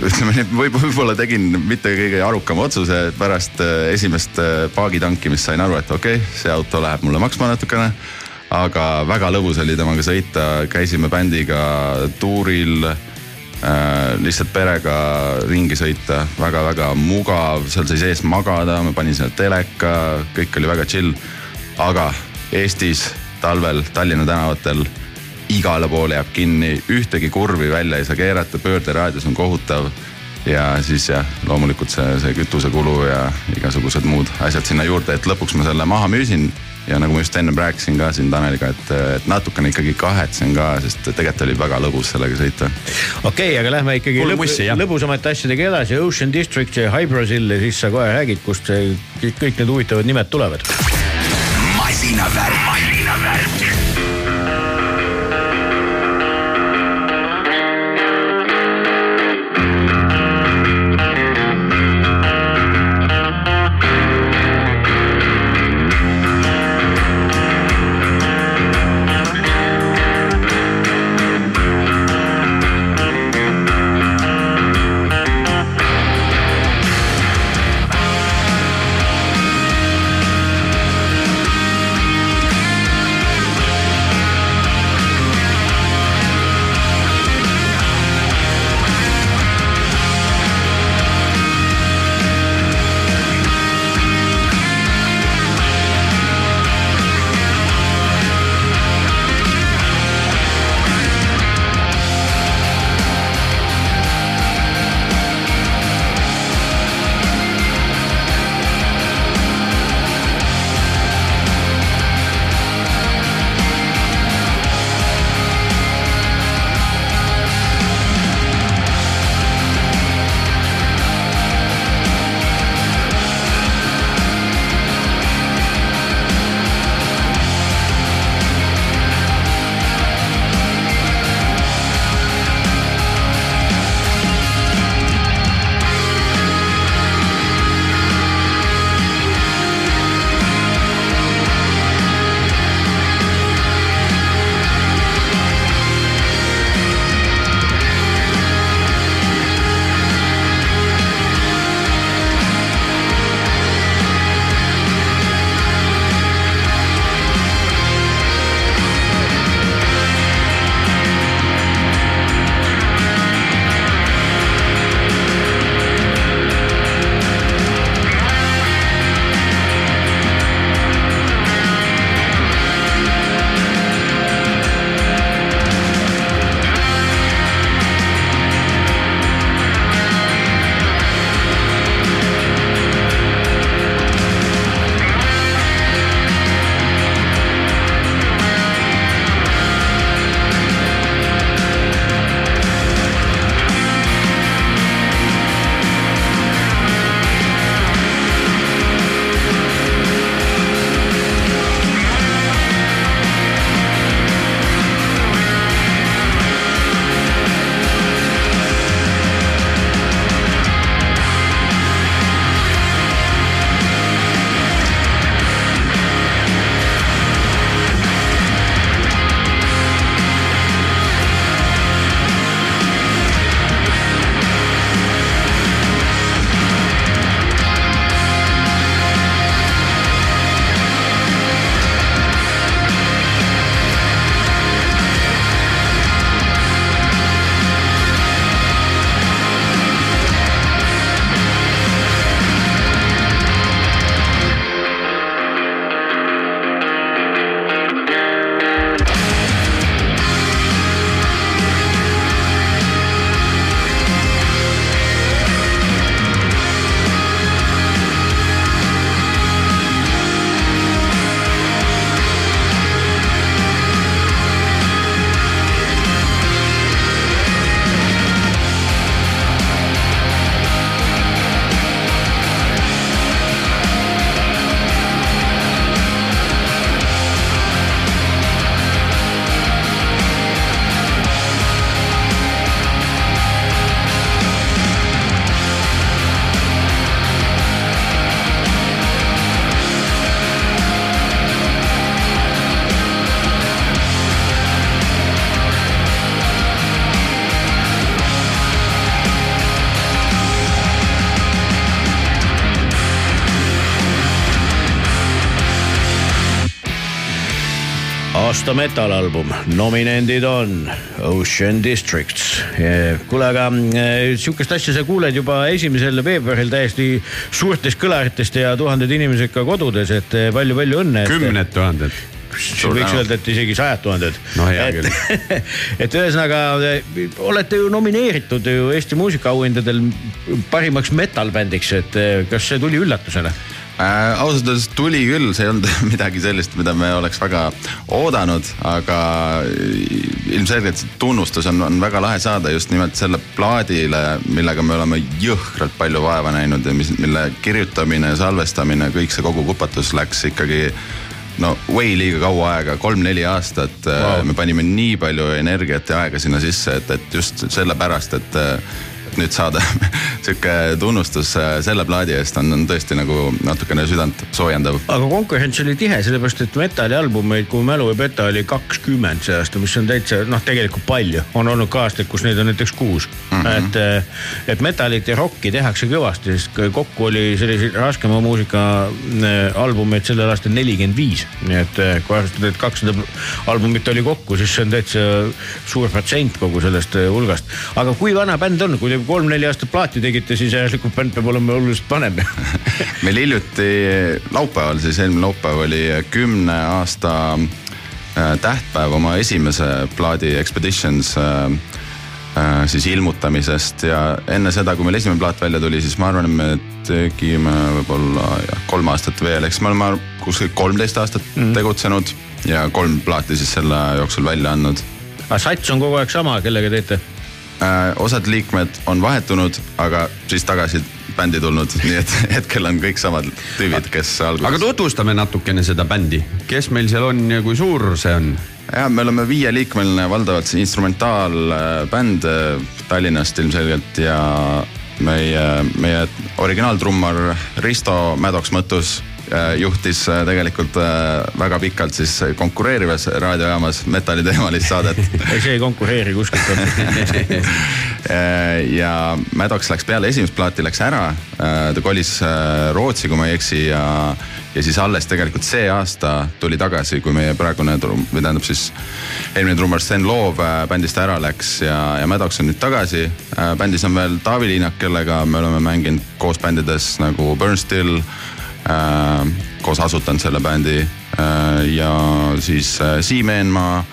Speaker 7: ütleme nii, et võib, võib-olla tegin mitte kõige arukama otsuse, pärast äh, esimest äh, paagi tankimist sain aru, et okei okay,, see auto läheb mulle maksma natukene. aga väga lõbus oli temaga sõita, käisime bändiga tuuril äh, lihtsalt perega ringi sõita väga,, väga-väga mugav, seal sai sees magada, ma panin sinna teleka, kõik oli väga chill. aga Eestis talvel Tallinna tänavatel igale poole jääb kinni, ühtegi kurvi välja ei saa keerata, pöörderaadius on kohutav. ja siis jah, loomulikult see, see kütusekulu ja igasugused muud asjad sinna juurde, et lõpuks ma selle maha müüsin ja nagu ma just ennem rääkisin ka siin Taneliga, et, et natukene ikkagi kahetsen ka, sest tegelikult oli väga lõbus sellega sõita
Speaker 4: okei okay,, aga lähme ikkagi lõb
Speaker 3: mussi, jah.
Speaker 4: lõbusamate asjadega edasi, Ocean District ja Hybrosil ja siis sa kohe räägid, kust kõik, need huvitavad nimed tulevad.
Speaker 5: masinavärk,
Speaker 4: aasta metalalbum, nominendid on Ocean Districts. kuule, aga eh, sihukest asja sa kuuled juba esimesel veebruaril täiesti suurtest kõlaritest ja tuhanded inimesed ka kodudes, et eh, palju-palju õnne.
Speaker 3: kümned tuhanded.
Speaker 4: võiks öelda, et isegi sajad tuhanded.
Speaker 3: No
Speaker 4: et, <laughs> et ühesõnaga eh, olete ju nomineeritud ju Eesti muusikaauhindadel parimaks metal-bändiks, et eh, kas see tuli üllatusena?
Speaker 7: äh,. ausalt öeldes tuli küll, see ei olnud <laughs> midagi sellist, mida me oleks väga oodanud, aga ilmselgelt see tunnustus on, on väga lahe saada just nimelt selle plaadile, millega me oleme jõhkralt palju vaeva näinud ja mis, mille kirjutamine, salvestamine, kõik see kogu kupatus läks ikkagi no way liiga kaua aega, kolm-neli aastat wow.. me panime nii palju energiat ja aega sinna sisse, et, et just sellepärast, et et nüüd saada <laughs> sihuke tunnustus äh, selle plaadi eest on, on tõesti nagu natukene südant soojendav.
Speaker 4: aga konkurents oli tihe, sellepärast et metallialbumeid, kui mu mälu ei peta, oli kakskümmend see aasta, mis on täitsa noh, tegelikult palju. on olnud ka aastaid, kus neid on näiteks kuus mm. -hmm. et, et metallit ja rocki tehakse kõvasti, sest kokku oli selliseid raskema muusika äh, albumeid sellel aastal nelikümmend viis. nii et äh, kui arvestada, et kakssada albumit oli kokku, siis see on täitsa suur protsent kogu sellest äh, hulgast. aga kui vana bänd on, kui te kolm-neli aastat plaati tegite, siis järelikult bänd peab olema oluliselt vanem <laughs>
Speaker 7: meil hiljuti laupäeval, siis eelmine laupäev oli kümne aasta äh, tähtpäev oma esimese plaadi Expeditions äh, äh, siis ilmutamisest ja enne seda, kui meil esimene plaat välja tuli, siis ma arvan, et me tegime võib-olla jah, kolm aastat veel, eks me oleme kuskil kolmteist aastat mm. tegutsenud ja kolm plaati siis selle jooksul välja andnud
Speaker 4: aga sats on kogu aeg sama, kellega teete?
Speaker 7: äh,. osad liikmed on vahetunud, aga siis tagasi bändi tulnud, nii et <laughs> hetkel on kõik samad tüübid, kes alguses.
Speaker 3: aga tutvustame natukene seda bändi, kes meil seal on ja kui suur see on?
Speaker 7: ja me oleme viieliikmeline valdavalt instrumentaalbänd äh, Tallinnast ilmselgelt ja meie, meie originaaltrummar Risto Mädoks Mõttus äh, juhtis äh, tegelikult äh, väga pikalt siis konkureerivas raadiojaamas metalliteemalist saadet <laughs>
Speaker 4: see ei konkureeri kuskilt. <laughs>
Speaker 7: Äh, ja Maddox läks peale esimest plaati, läks ära. ta kolis äh, Rootsi, kui ma ei eksi ja, ja siis alles tegelikult see aasta tuli tagasi, kui meie praegune trum-, või tähendab siis eelmine trummar Sten Loov äh, bändist ära läks ja, ja Maddox on nüüd tagasi. bändis on veel Taavi Liinak, kellega me oleme mänginud koos bändides nagu Burn Still äh,, koos asutanud selle bändi äh, ja siis äh, Siim Eenmaa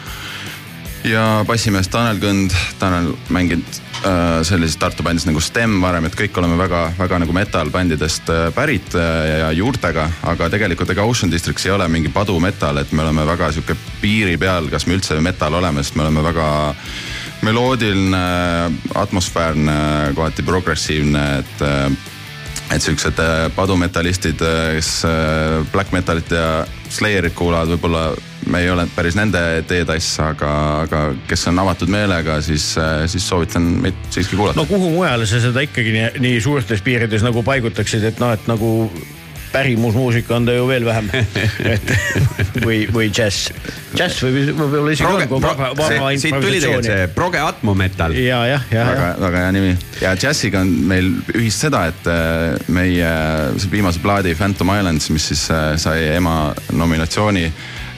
Speaker 7: ja bassimees Tanel Kõnd, Tanel mänginud äh, sellises Tartu bändis nagu Stem varem, et kõik oleme väga-väga nagu metal bändidest pärit ja juurtega, aga tegelikult ega Ocean Districts ei ole mingi padumetal, et me oleme väga sihuke piiri peal, kas me üldse metal oleme, sest me oleme väga meloodiline, atmosfäärne, kohati progressiivne, et et siuksed äh, padumetallistid, kes äh, black metalit ja Slayerit kuulavad, võib-olla me ei ole päris nende teetass, aga, aga kes on avatud meelega, siis, siis soovitan meid siiski kuulata.
Speaker 4: No kuhu mujale sa seda ikkagi nii, nii suurtes piirides nagu paigutaksid, et noh, et nagu pärimusmuusika on ta ju veel vähem. <laughs> et või, või džäss. džäss võib võib-olla isegi on, kui vaba, vaba
Speaker 3: siit tuli tegelikult see proge atmo metal.
Speaker 4: ja, jah, jah,
Speaker 7: väga väga hea nimi ja džässiga on meil ühist seda, et äh, meie see viimase plaadi Phantom Islands, mis siis äh, sai ema nominatsiooni,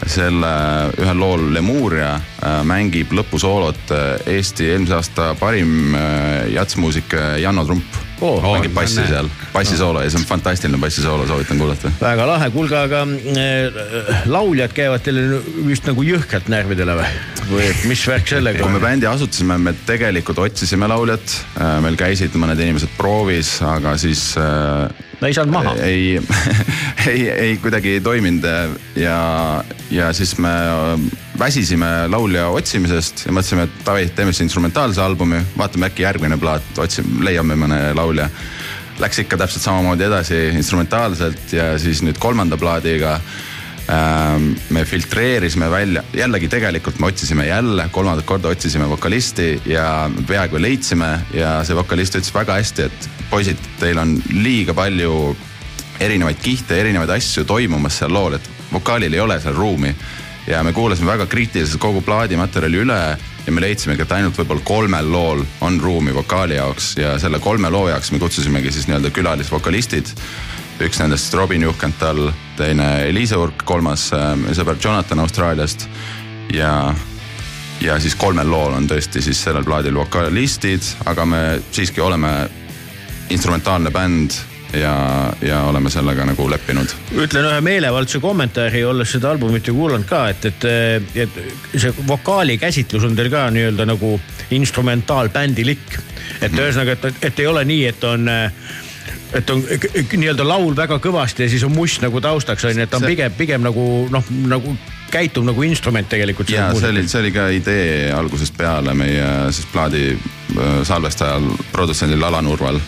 Speaker 7: selle ühel lool Lemuria äh, mängib lõpusoolot äh, Eesti eelmise aasta parim äh, jatsmuusik äh, Janno Trump
Speaker 4: Oo,
Speaker 7: mängib bassi seal, bassisoolo ja see on fantastiline bassisoolo, soovitan kuulata.
Speaker 4: väga lahe, kuulge, aga äh, lauljad käivad teile vist nagu jõhkralt närvidele või? või et mis värk sellega
Speaker 7: kui me
Speaker 4: on?
Speaker 7: bändi asutasime, me tegelikult otsisime lauljat, meil käisid mõned inimesed proovis, aga siis äh,
Speaker 4: no ei saanud maha.
Speaker 7: ei, <laughs> ei, ei kuidagi ei toiminud ja, ja siis me väsisime laulja otsimisest ja mõtlesime, et davai, teeme siis instrumentaalse albumi, vaatame äkki järgmine plaat, otsime, leiame mõne laulja. Läks ikka täpselt samamoodi edasi instrumentaalselt ja siis nüüd kolmanda plaadiga ähm, me filtreerisime välja, jällegi tegelikult me otsisime jälle, kolmandat korda otsisime vokalisti ja peaaegu leidsime ja see vokalist ütles väga hästi, et poisid, teil on liiga palju erinevaid kihte, erinevaid asju toimumas seal lool, et vokaalil ei ole seal ruumi. ja me kuulasime väga kriitiliselt kogu plaadimaterjali üle ja me leidsimegi, et ainult võib-olla kolmel lool on ruumi vokaali jaoks ja selle kolme loo jaoks me kutsusimegi siis nii-öelda külalisvokalistid üks nendest Robin Juhkental, teine Eliise Urk, kolmas äh, meie sõber Jonathan Austraaliast ja ja siis kolmel lool on tõesti siis sellel plaadil vokalistid, aga me siiski oleme instrumentaalne bänd ja, ja oleme sellega nagu leppinud.
Speaker 4: ütlen ühe meelevaldse kommentaari, olles seda albumit ju kuulanud ka, et, et, et see vokaali käsitlus on teil ka nii-öelda nagu instrumentaalbändilik. et
Speaker 7: Mhm.
Speaker 4: ühesõnaga, et, et ei ole nii, et on et on nii-öelda laul väga kõvasti ja siis on must nagu taustaks on ju, et ta on
Speaker 7: See-
Speaker 4: pigem, pigem nagu noh, nagu käitub nagu instrument tegelikult.
Speaker 7: ja see oli, see oli ka idee algusest peale meie siis plaadi äh, salvestajal, produtsendil Alan Urval.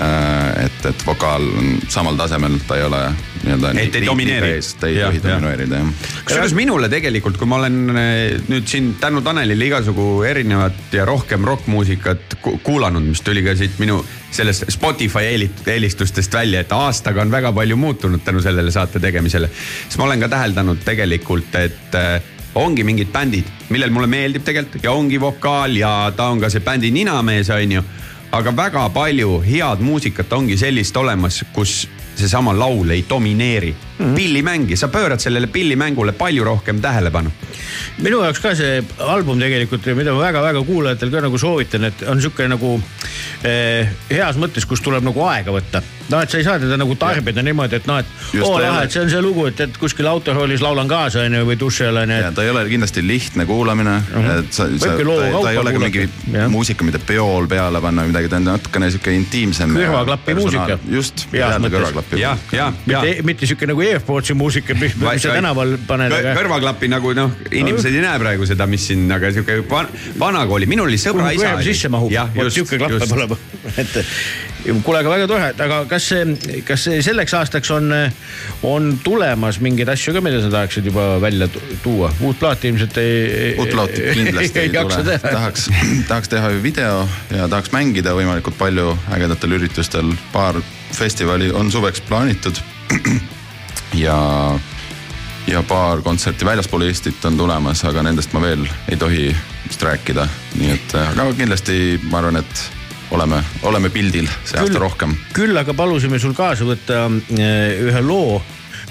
Speaker 7: et, et vokaal on samal tasemel, ta ei ole nii-öelda.
Speaker 3: Et ei domineeri.
Speaker 7: ta ei tohi domineerida jah.
Speaker 3: kusjuures minule tegelikult, kui ma olen eh, nüüd siin tänu Tanelile igasugu erinevat ja rohkem rokkmuusikat ku- kuulanud, mis tuli ka siit minu sellest Spotify eelistustest välja, et aastaga on väga palju muutunud tänu sellele saate tegemisele. siis ma olen ka täheldanud tegelikult, et eh, ongi mingid bändid, millel mulle meeldib tegelikult ja ongi vokaal ja ta on ka see bändi ninamees, on ju. Aga väga palju head muusikat ongi sellist olemas, kus seesama laul ei domineeri mm -hmm. pillimängi, sa pöörad sellele pillimängule palju rohkem tähelepanu.
Speaker 4: minu jaoks ka see album tegelikult, mida ma väga-väga kuulajatel ka nagu soovitan, et on sihuke nagu eh, heas mõttes, kus tuleb nagu aega võtta. noh, et sa ei saa teda nagu tarbida niimoodi, et noh, et oo lahe, et see on see lugu, et, et kuskil autoroolis laulan kaasa onju või duši all onju.
Speaker 7: ja ta ei ole kindlasti lihtne kuulamine mm, -hmm. et sa, sa, ta, ta ei ole ka mingi
Speaker 4: Jah.
Speaker 7: muusika, mida peol peale panna või midagi, ta on natukene sihuke intiimsem. ja
Speaker 4: Kõrvaklapi muusika.
Speaker 7: just, kõrvaklapi.
Speaker 3: ja, ja, ja.
Speaker 4: mitte, mitte sihuke nagu Airportsi muusika, mis, sa tänaval paned,
Speaker 3: kõrvaklapi nagu noh, inimesed ei näe praegu seda, mis siin, aga sihuke van, vanakooli, minul oli sõbra isa.
Speaker 4: sisse mahub, vot sihuke klapp peab olema. <laughs> et kuule, aga väga tore, aga kas see, kas selleks aastaks on, on tulemas mingeid asju ka, mida sa tahaksid juba välja tu- tuua? uut plaati ilmselt ei.
Speaker 7: uut plaati kindlasti ei tule, tahaks, tahaks teha ju video ja tahaks mängida võimalikult palju ägedatel üritustel, paar festivali on suveks plaanitud. <clears throat> ja, ja paar kontserti väljaspool Eestit on tulemas, aga nendest ma veel ei tohi vist rääkida, nii et aga kindlasti ma arvan, et oleme, oleme pildil see aasta rohkem.
Speaker 4: küll aga palusime sul kaasa võtta eh, ühe loo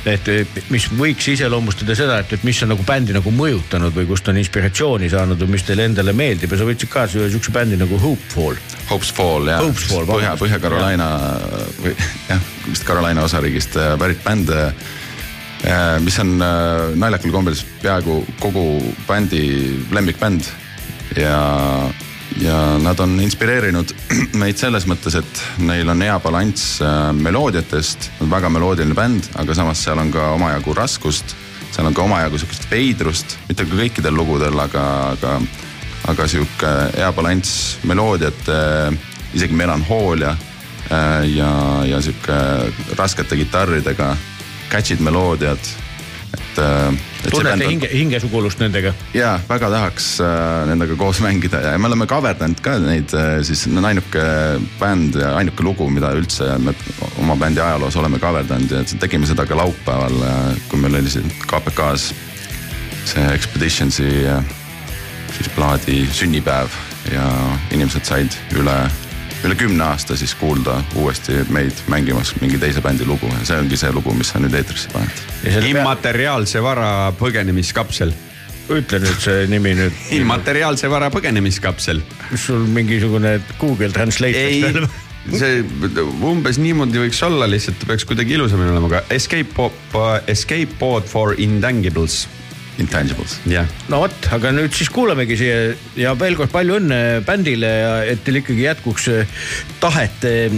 Speaker 4: et mis võiks iseloomustada seda, et, et mis on nagu bändi nagu mõjutanud või kust on inspiratsiooni saanud või mis teile endale meeldib ja sa võtsid kaasa ühe siukse bändi nagu Hopefall.
Speaker 7: Hopes Fall jah, Põhja. Põhja-Carolina või jah, vist Carolina osariigist äh, pärit bänd. mis on äh, naljakal kombel peaaegu kogu bändi lemmikbänd ja, ja nad on inspireerinud <clears throat> meid selles mõttes, et neil on hea balanss äh, meloodiatest, väga meloodiline bänd, aga samas seal on ka omajagu raskust. seal on ka omajagu sihukest veidrust, mitte küll kõikidel lugudel, aga, aga, aga sihuke hea balanss meloodiate, isegi melanhoolia äh, ja, ja sihuke raskete kitarridega, catch'id meloodiad, et, äh,
Speaker 4: tunnete hinge, hingesugulust nendega?
Speaker 7: ja väga tahaks äh, nendega koos mängida ja me oleme coverdanud ka neid äh, siis no ainuke bänd ja ainuke lugu, mida üldse me oma bändi ajaloos oleme coverdanud ja tegime seda ka laupäeval, kui meil oli siin KPK-s see Expeditionsi äh, siis plaadi sünnipäev ja inimesed said üle üle kümne aasta siis kuulda uuesti meid mängimas mingi teise bändi lugu ja see ongi see lugu, mis sa nüüd eetrisse paned.
Speaker 3: immateriaalse vara põgenemiskapsel.
Speaker 4: ütle nüüd see nimi nüüd.
Speaker 3: immateriaalse vara põgenemiskapsel.
Speaker 4: kas sul mingisugune Google Translate
Speaker 3: ei, see umbes niimoodi võiks olla, lihtsalt peaks kuidagi ilusamini olema, aga escape escape pod for intangibles.
Speaker 7: Intangibles.
Speaker 3: jah
Speaker 4: no vot, aga nüüd siis kuulamegi siia ja veel kord palju õnne bändile ja et teil ikkagi jätkuks eh, tahet eh,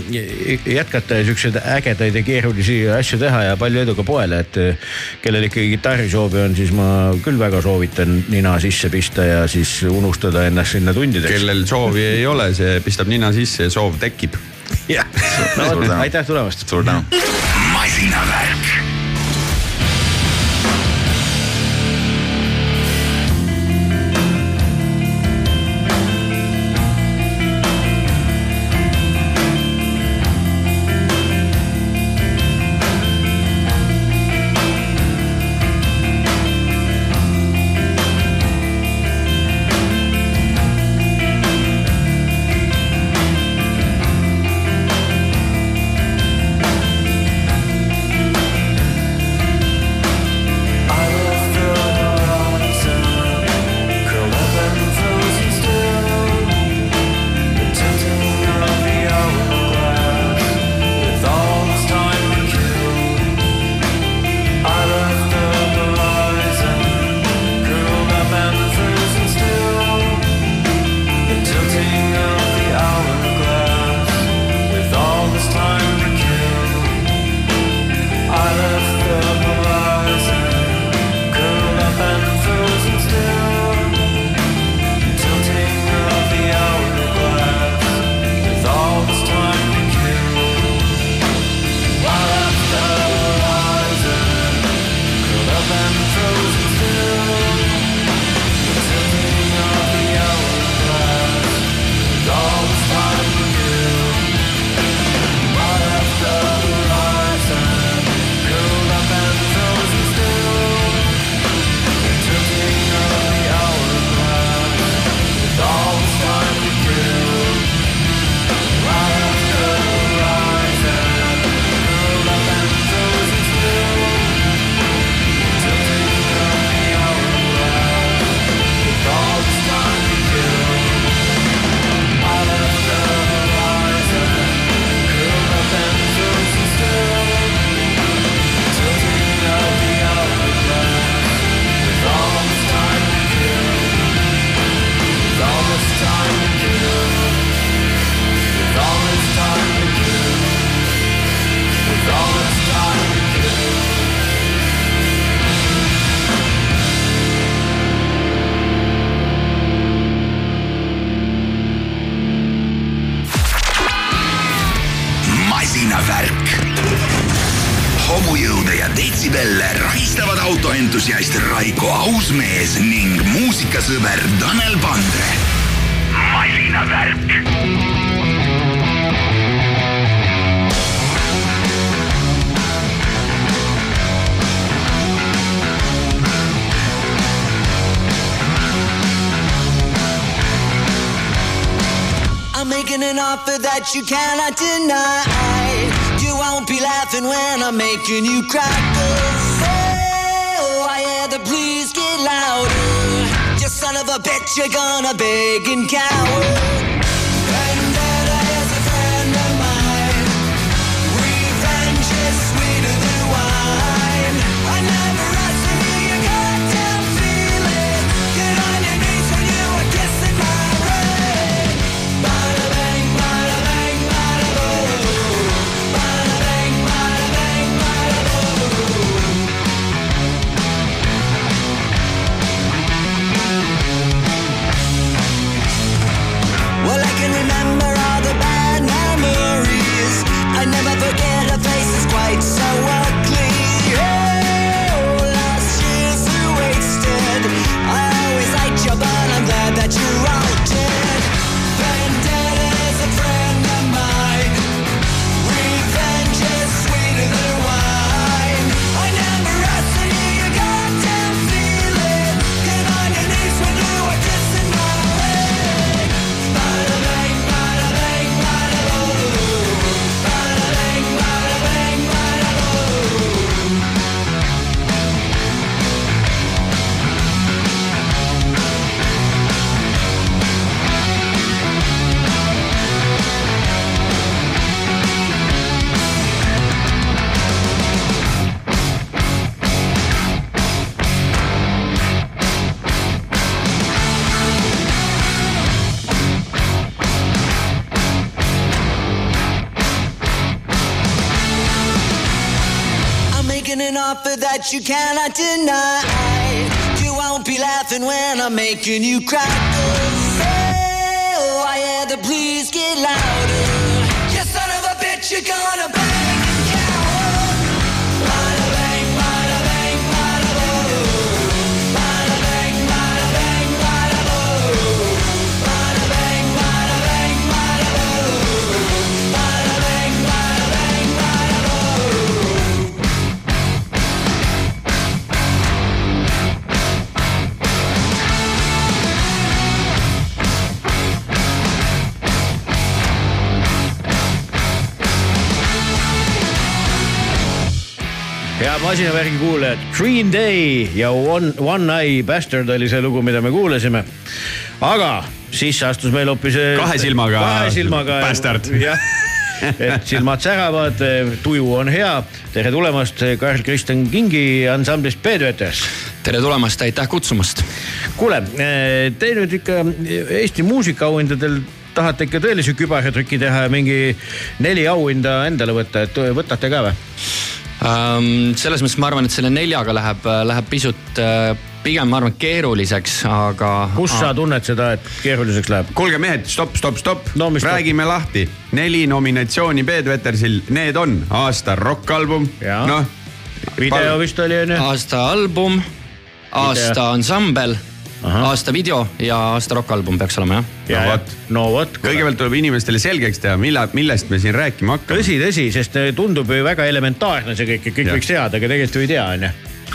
Speaker 4: jätkata ja siukseid ägedaid ja keerulisi asju teha ja palju edu ka poele, et eh, kellel ikkagi kitarrisoovi on, siis ma küll väga soovitan nina sisse pista ja siis unustada ennast sinna tundideks.
Speaker 3: kellel soovi ei ole, see pistab nina sisse ja soov tekib.
Speaker 4: jah, no vot, aitäh tulemast.
Speaker 7: suur tänu.
Speaker 5: masinavärk
Speaker 2: you cannot making you cry.
Speaker 4: Masinavärgi kuulajad, Green Day ja One, One Eye Bastard oli see lugu, mida me kuulasime. aga sisse astus meil hoopis.
Speaker 3: Kahe silmaga
Speaker 4: kahe silmaga.
Speaker 3: bastard. <laughs>
Speaker 4: et silmad säravad, tuju on hea. tere tulemast, Karl-Kristjan Kingi ansamblist Peetvets
Speaker 8: tere tulemast, aitäh kutsumast.
Speaker 4: kuule, te nüüd ikka Eesti muusikaauhindadel tahate ikka tõelise kübartrüki teha ja mingi neli auhinda endale võtta, et võtate ka või?
Speaker 8: Ähm, selles mõttes ma arvan, et selle neljaga läheb, läheb pisut äh, pigem ma arvan keeruliseks, aga.
Speaker 4: kus sa tunned seda, et keeruliseks läheb?
Speaker 3: kuulge mehed, stopp, stopp, stopp
Speaker 4: No
Speaker 3: räägime lahti. neli nominatsiooni Peet Vetersil, need on aasta rokkalbum, noh.
Speaker 4: video vist oli onju.
Speaker 8: aasta album, aasta ansambel, aasta video ja aasta rokkalbum peaks olema jah.
Speaker 4: ja
Speaker 3: No,
Speaker 4: vot no vot.
Speaker 3: kõigepealt tuleb inimestele selgeks teha, mille, millest me siin rääkima hakkame.
Speaker 4: tõsi, tõsi, sest tundub ju väga elementaarne see kõik, et kõik
Speaker 3: Jah.
Speaker 4: võiks teada, aga tegelikult ju ei tea onju.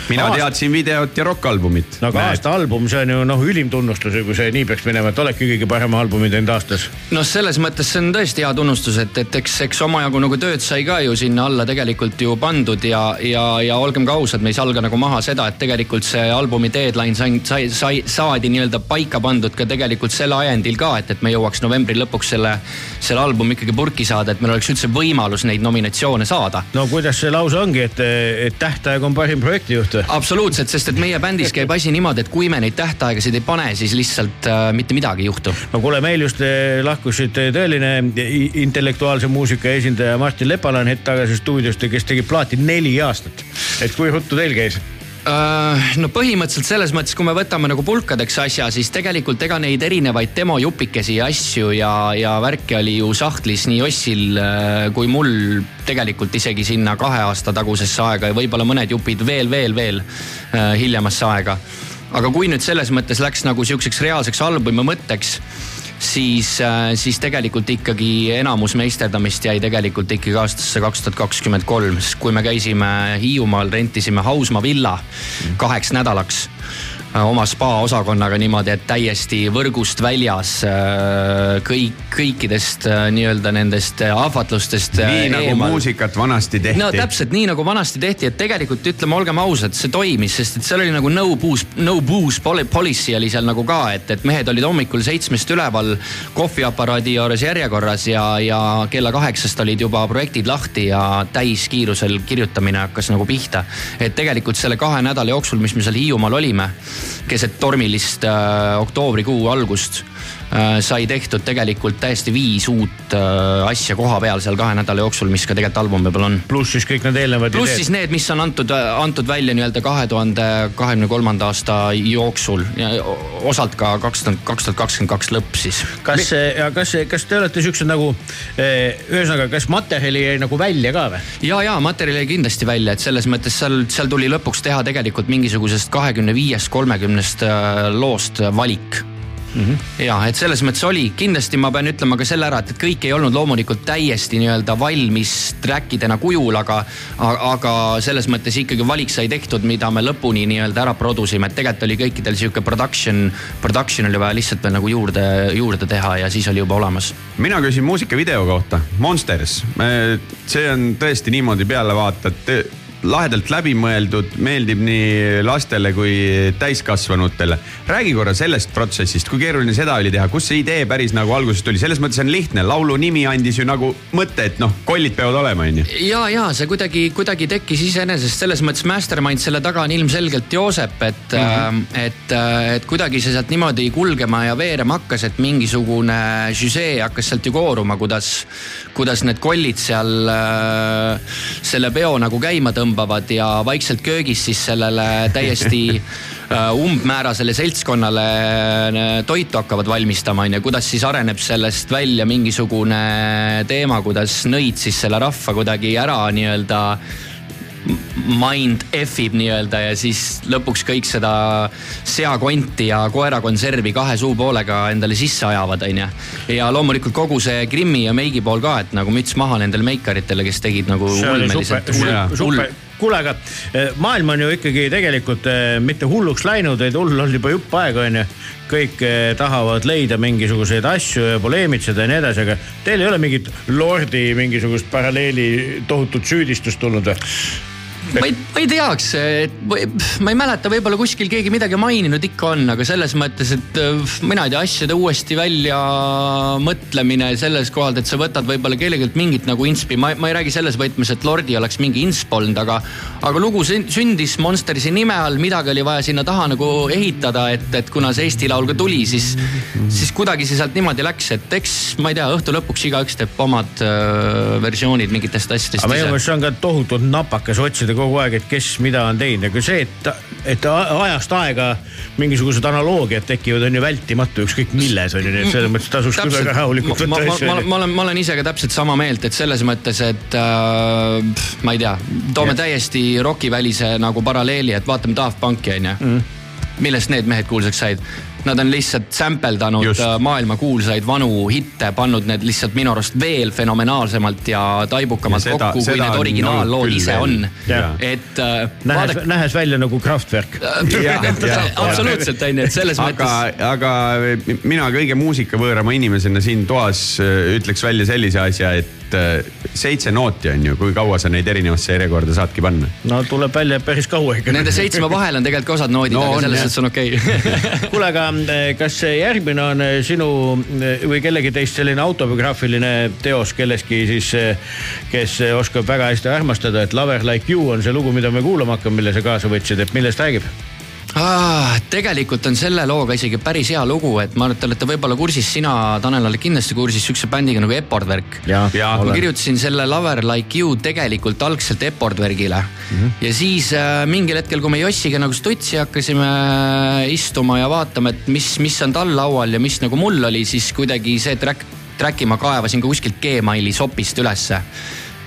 Speaker 3: Mina teadsin videot ja rokkalbumit.
Speaker 4: no aga aasta album, see on ju noh, ülim tunnustus, kui see nii peaks minema, et oledki kõige parem albumi teinud aastas.
Speaker 8: noh, selles mõttes see on tõesti hea tunnustus, et, et eks, eks omajagu nagu tööd sai ka ju sinna alla tegelikult ju pandud ja, ja, ja olgem ka ausad, me ei salga nagu maha seda, et tegelikult see albumi deadline sai, sai, sai, saadi nii-öelda paika pandud ka tegelikult selle ajendil ka, et, et me jõuaks novembri lõpuks selle, selle albumi ikkagi purki saada, et meil oleks üldse võimalus neid nominatsioone saada
Speaker 4: no kuidas see lause ongi, et, et tähtaeg on parim projektijuht või?
Speaker 8: absoluutselt, sest et meie bändis käib asi niimoodi, et kui me neid tähtaegasid ei pane, siis lihtsalt äh, mitte midagi ei juhtu.
Speaker 4: no kuule, meil just eh, lahkus siit tõeline i- intellektuaalse muusika esindaja Martin Lepala on hetk tagasi stuudiost, kes tegi plaati neli aastat. et kui ruttu teil käis?
Speaker 8: Äh, no põhimõtteliselt selles mõttes, kui me võtame nagu pulkadeks asja, siis tegelikult ega neid erinevaid demojupikesi ja asju ja, ja värki oli ju sahtlis nii Ossil äh, kui mul tegelikult isegi sinna kahe aasta tagusesse aega ja võib-olla mõned jupid veel, veel, veel äh, hiljemasse aega. aga kui nüüd selles mõttes läks nagu sihukeseks reaalseks albumi mõtteks siis, siis tegelikult ikkagi enamus meisterdamist jäi tegelikult ikkagi aastasse kaks tuhat kakskümmend kolm, sest kui me käisime Hiiumaal, rentisime Hausmaa villa kaheks nädalaks äh, oma spa osakonnaga niimoodi, et täiesti võrgust väljas äh, kõik, kõikidest äh, nii-öelda nendest ahvatlustest.
Speaker 3: nii nagu
Speaker 8: eemal.
Speaker 3: muusikat vanasti tehti.
Speaker 8: no täpselt nii nagu vanasti tehti, et tegelikult ütleme, olgem ausad, see toimis, sest et seal oli nagu no booze, no booze poli- policy oli seal nagu ka, et, et mehed olid hommikul seitsmest üleval kohviaparaadi juures järjekorras ja, ja kella kaheksast olid juba projektid lahti ja täiskiirusel kirjutamine hakkas nagu pihta. et tegelikult selle kahe nädala jooksul, mis me seal Hiiumaal olime, keset tormilist äh, oktoobrikuu algust sai tehtud tegelikult täiesti viis uut äh, asja koha peal seal kahe nädala jooksul, mis ka tegelikult albumi peal on.
Speaker 4: pluss siis kõik need eelnevad
Speaker 8: pluss siis
Speaker 4: ideed.
Speaker 8: need, mis on antud, antud välja nii-öelda kahe tuhande kahekümne kolmanda aasta jooksul ja osalt ka kaks tuhat, kaks tuhat kakskümmend kaks lõpp siis.
Speaker 4: kas, kas, kas te olete siuksed nagu, ühesõnaga, kas materjali jäi nagu välja ka või?
Speaker 8: ja, ja materjal jäi kindlasti välja, et selles mõttes seal, seal tuli lõpuks teha tegelikult mingisugusest kahekümne viiest, kolmekümnest äh, loost valik mm. -hmm. ja et selles mõttes oli, kindlasti ma pean ütlema ka selle ära, et kõik ei olnud loomulikult täiesti nii-öelda valmis track idena kujul, aga, aga selles mõttes ikkagi valik sai tehtud, mida me lõpuni nii-öelda ära produsime, et tegelikult oli kõikidel sihuke production, production oli vaja lihtsalt veel nagu juurde, juurde teha ja siis oli juba olemas
Speaker 3: mina küsin muusikavideo kohta, Monsters. see on tõesti niimoodi peale vaatad, lahedalt läbimõeldud, meeldib nii lastele kui täiskasvanutele. räägi korra sellest protsessist, kui keeruline seda oli teha, kust see idee päris nagu algusest tuli, selles mõttes on lihtne, laulu nimi andis ju nagu mõtte, et noh, kollid peavad olema, onju.
Speaker 8: ja, ja see kuidagi, kuidagi tekkis iseenesest selles mõttes mastermind selle taga on ilmselgelt Joosep, et mm, -hmm. et, et kuidagi see sealt niimoodi kulgema ja veerema hakkas, et mingisugune žüsee hakkas sealt ju kooruma, kuidas, kuidas need kollid seal äh, selle peo nagu käima tõmbavad ja vaikselt köögis siis sellele täiesti <laughs> äh, umbmäärasele seltskonnale äh, toitu hakkavad valmistama, onju, kuidas siis areneb sellest välja mingisugune teema, kuidas nõid siis selle rahva kuidagi ära nii-öelda mind F-ib nii-öelda ja siis lõpuks kõik seda seakonti ja koerakonservi kahe suupoolega endale sisse ajavad, onju. ja loomulikult kogu see Grimmi ja Meigi pool ka, et nagu müts maha nendele meikaritele, kes tegid nagu ulmeliselt.
Speaker 4: kuule, aga eh, maailm on ju ikkagi tegelikult eh, mitte hulluks läinud, vaid hull on juba jupp aega, onju. kõik eh, tahavad leida mingisuguseid asju ja poleemitseda ja nii edasi, aga teil ei ole mingit lordi mingisugust paralleeli tohutut süüdistust tulnud või?
Speaker 8: Ma ei, ma ei teaks, ma ei mäleta, võib-olla kuskil keegi midagi maininud ikka on, aga selles mõttes, et äh, mina ei tea, asjade uuesti välja mõtlemine selles kohalt, et sa võtad võib-olla kellelgi mingit nagu inspi, ma, ma ei räägi selles võtmes, et Lordi oleks mingi insp olnud, aga, aga lugu sün- sündis Monstersi nime all, midagi oli vaja sinna taha nagu ehitada, et, et kuna see Eesti Laul ka tuli, siis, siis kuidagi see sealt niimoodi läks, et eks ma ei tea, õhtu lõpuks igaüks teeb omad äh, versioonid mingitest asjadest
Speaker 4: aga minu meelest see on ka tohutult napakas otsida kogu aeg, et kes mida on teinud, aga see, et, et ajast aega mingisugused analoogiad tekivad, on ju vältimatu ükskõik milles on ju, nii et selles mõttes tasuks küll väga rahulikult võtta asju.
Speaker 8: ma olen, ma olen ise ka täpselt sama meelt, et selles mõttes, et äh, ma ei tea, toome
Speaker 4: Jah.
Speaker 8: täiesti rokivälise nagu paralleeli, et vaatame Daft Punki onju mm.. millest need mehed kuulsaks said? Nad on lihtsalt sampeldanud
Speaker 3: Just.
Speaker 8: äh, maailma kuulsaid vanu hitte, pannud need lihtsalt minu arust veel fenomenaalsemalt ja taibukamalt
Speaker 3: Ja seda-
Speaker 8: kokku, kui need
Speaker 3: on
Speaker 8: originaallood
Speaker 3: olnud
Speaker 8: ise on et äh,
Speaker 4: nähes
Speaker 8: vaadake,,
Speaker 4: nähes välja nagu Kraftwerk. <laughs>
Speaker 8: absoluutselt onju, et selles
Speaker 3: aga
Speaker 8: mõttes,,
Speaker 3: aga mina kõige muusikavõõrama inimesena siin toas äh, ütleks välja sellise asja, et äh, seitse nooti on ju, kui kaua sa neid erinevasse järjekorda saadki panna?
Speaker 4: no tuleb välja et päris kaua ikka.
Speaker 8: nende seitsme vahel on tegelikult ka osad noodid
Speaker 3: No
Speaker 8: no,,
Speaker 3: on,
Speaker 8: aga selles suhtes on okei okay. <laughs>
Speaker 4: kuule, aga kas järgmine on eh, sinu eh, või kellegi teist selline autobiograafiline teos kellestki siis, kes eh, oskab väga hästi armastada, et Lover like you on see lugu, mida me kuulama hakkame, mille sa kaasa võtsid, et millest räägib?
Speaker 8: Ah, tegelikult on selle looga isegi päris hea lugu, et ma arvan, et te olete võib-olla kursis, sina, Tanel, oled kindlasti kursis sihukese bändiga nagu Epordwerk. Ma kirjutasin selle Lover Like You tegelikult algselt Epordwergile mm. -hmm. ja siis äh, mingil hetkel, kui me Jossiga nagu stutsi hakkasime istuma ja vaatama, et mis, mis on tal laual ja mis nagu mul oli, siis kuidagi see track, track'i ma kaevasin ka kuskilt Gmaili sopist ülesse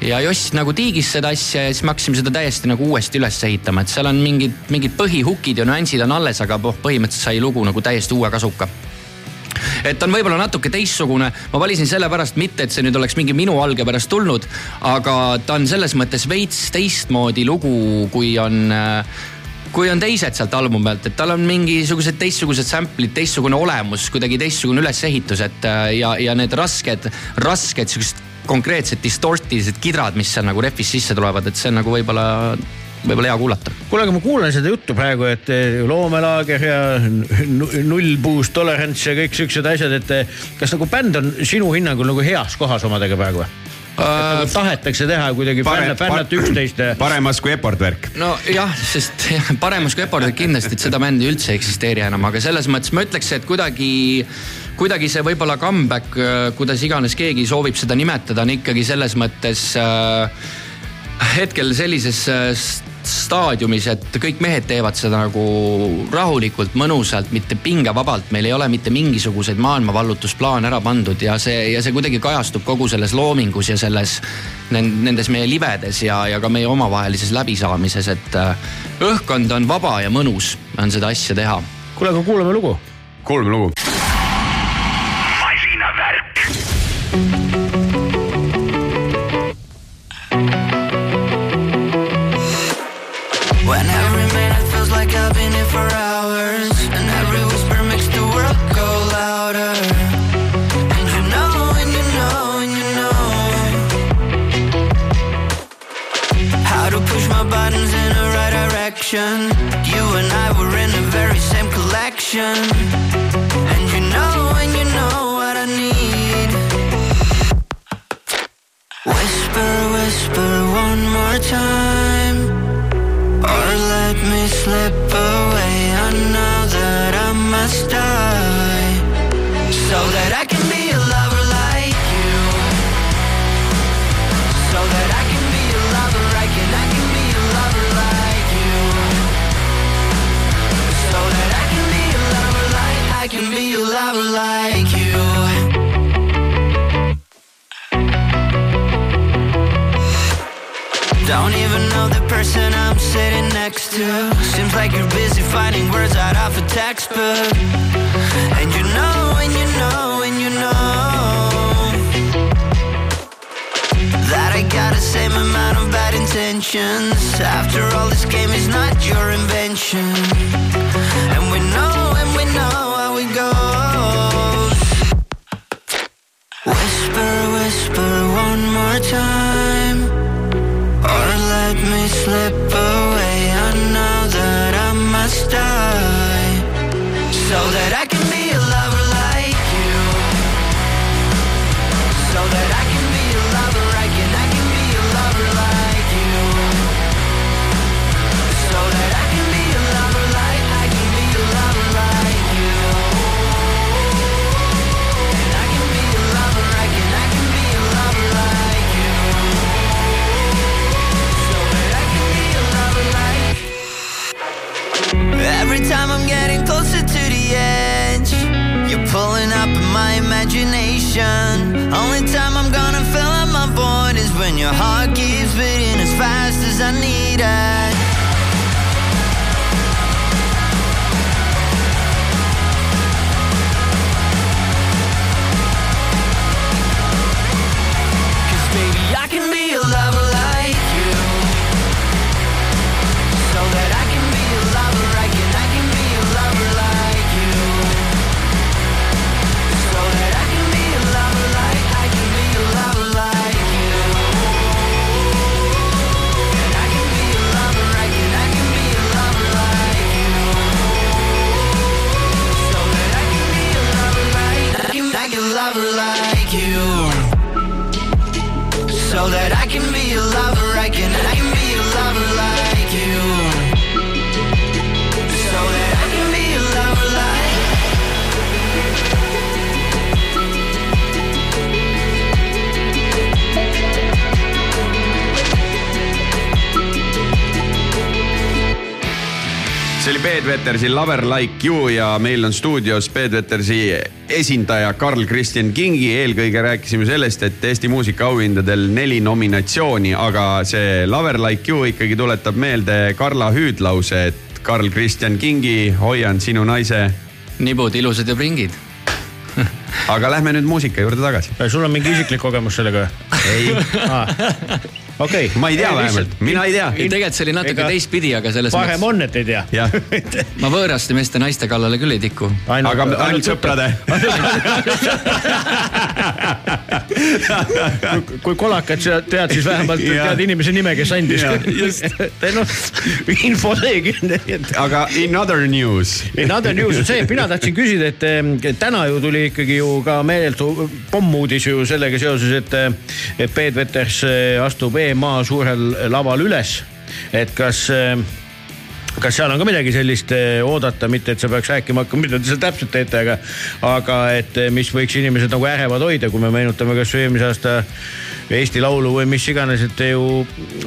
Speaker 8: ja Joss nagu tiigis seda asja ja siis me hakkasime seda täiesti nagu uuesti üles ehitama, et seal on mingid, mingid põhihukid ja nüansid on alles, aga noh, põhimõtteliselt sai lugu nagu täiesti uue kasuka. Et on võib-olla natuke teistsugune, ma valisin sellepärast mitte, et see nüüd oleks mingi minu alge pärast tulnud, aga ta on selles mõttes veits teistmoodi lugu, kui on äh, kui on teised sealt albumi pealt, et tal on mingisugused teistsugused sample'id, teistsugune olemus, kuidagi teistsugune ülesehitus, et äh, ja, ja need rasked, rasked siuksed konkreetsed distortilised kidrad, mis seal nagu rehvis sisse tulevad, et see on nagu võib-olla, võib-olla hea kuulata.
Speaker 4: kuule, aga ma kuulan seda juttu praegu, et eh, loomelaager ja n- nullpuust tolerants ja kõik siuksed asjad, et eh, kas nagu bänd on sinu hinnangul nagu heas kohas omadega praegu või? nagu tahetakse teha kuidagi fänna, fännata üksteist
Speaker 3: paremas kui Epordwerk.
Speaker 8: nojah, sest <laughs> paremas kui Epordid kindlasti, et seda bändi üldse ei eksisteeri enam, aga selles mõttes ma ütleks, et kuidagi, kuidagi see võib-olla comeback, kuidas iganes keegi soovib seda nimetada, on ikkagi selles mõttes äh, hetkel sellises äh, st- staadiumis, et kõik mehed teevad seda nagu rahulikult, mõnusalt, mitte pingevabalt, meil ei ole mitte mingisuguseid maailmavallutusplaane ära pandud ja see, ja see kuidagi kajastub kogu selles loomingus ja selles, nendes meie livedes ja, ja ka meie omavahelises läbisaamises, et äh, õhkkond on vaba ja mõnus on seda asja teha.
Speaker 4: kuule, aga kuulame lugu.
Speaker 3: kuulame lugu.
Speaker 2: After all, this game is not your invention. And more time. Only time I'm gonna fill up my void is when your heart lover like you. So that I can be a lover, I can, I can be
Speaker 3: see oli Peeter-Vetersi Lover Like You ja meil on stuudios Peeter-Vetersi esindaja Karl Christian Kingi. eelkõige rääkisime sellest, et Eesti muusikaauhindadel neli nominatsiooni, aga see Lover Like You ikkagi tuletab meelde Karla hüüdlause, et Karl Christian Kingi, hoian sinu naise.
Speaker 8: nibud ilusad ja pringid
Speaker 3: aga lähme nüüd muusika juurde tagasi.
Speaker 4: sul on mingi isiklik kogemus sellega või?
Speaker 3: ei
Speaker 4: okei okay..
Speaker 3: ma ei tea vähemalt, mina ei tea.
Speaker 8: tegelikult see oli natuke teistpidi, aga selles
Speaker 4: parem on, et ei tea. <laughs>
Speaker 8: ma võõraste meeste naiste kallale küll ei tiku.
Speaker 3: aga ainult sõprade. <laughs>
Speaker 4: kui, kolakat sa tead, siis vähemalt
Speaker 3: Jaa.
Speaker 4: tead inimese nime, kes andis noh, info seegi.
Speaker 3: aga in other news.
Speaker 4: Another news on see, mina tahtsin küsida, et em, täna ju tuli ikkagi ju ka meeletu pommuudis ju sellega seoses, et, et Peet Veters eh, astub EMA suurel laval üles. et kas kas seal on ka midagi sellist eh, oodata, mitte et sa peaks rääkima hakkama, mida te seal täpselt teete, aga, aga et eh, mis võiks inimesed nagu ärevad hoida, kui me meenutame kasvõi eelmise aasta Eesti Laulu või mis iganes, et te ju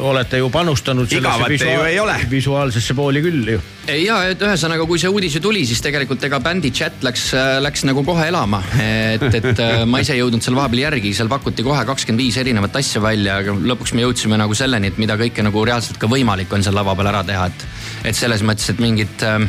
Speaker 4: olete ju panustanud.
Speaker 3: Igavat te ju ei ole.
Speaker 4: visuaalsesse pooli küll ju.
Speaker 8: ja, et ühesõnaga, kui see uudis ju tuli, siis tegelikult ega bändi chat läks, läks nagu kohe elama. et, et äh, ma ise ei jõudnud seal vahepeal järgi, seal pakuti kohe kakskümmend viis erinevat asja välja, aga lõpuks me jõudsime nagu selleni, et mida kõike nagu reaalselt ka võimalik on seal lava peal ära teha, et, et selles mõttes, et mingit äh,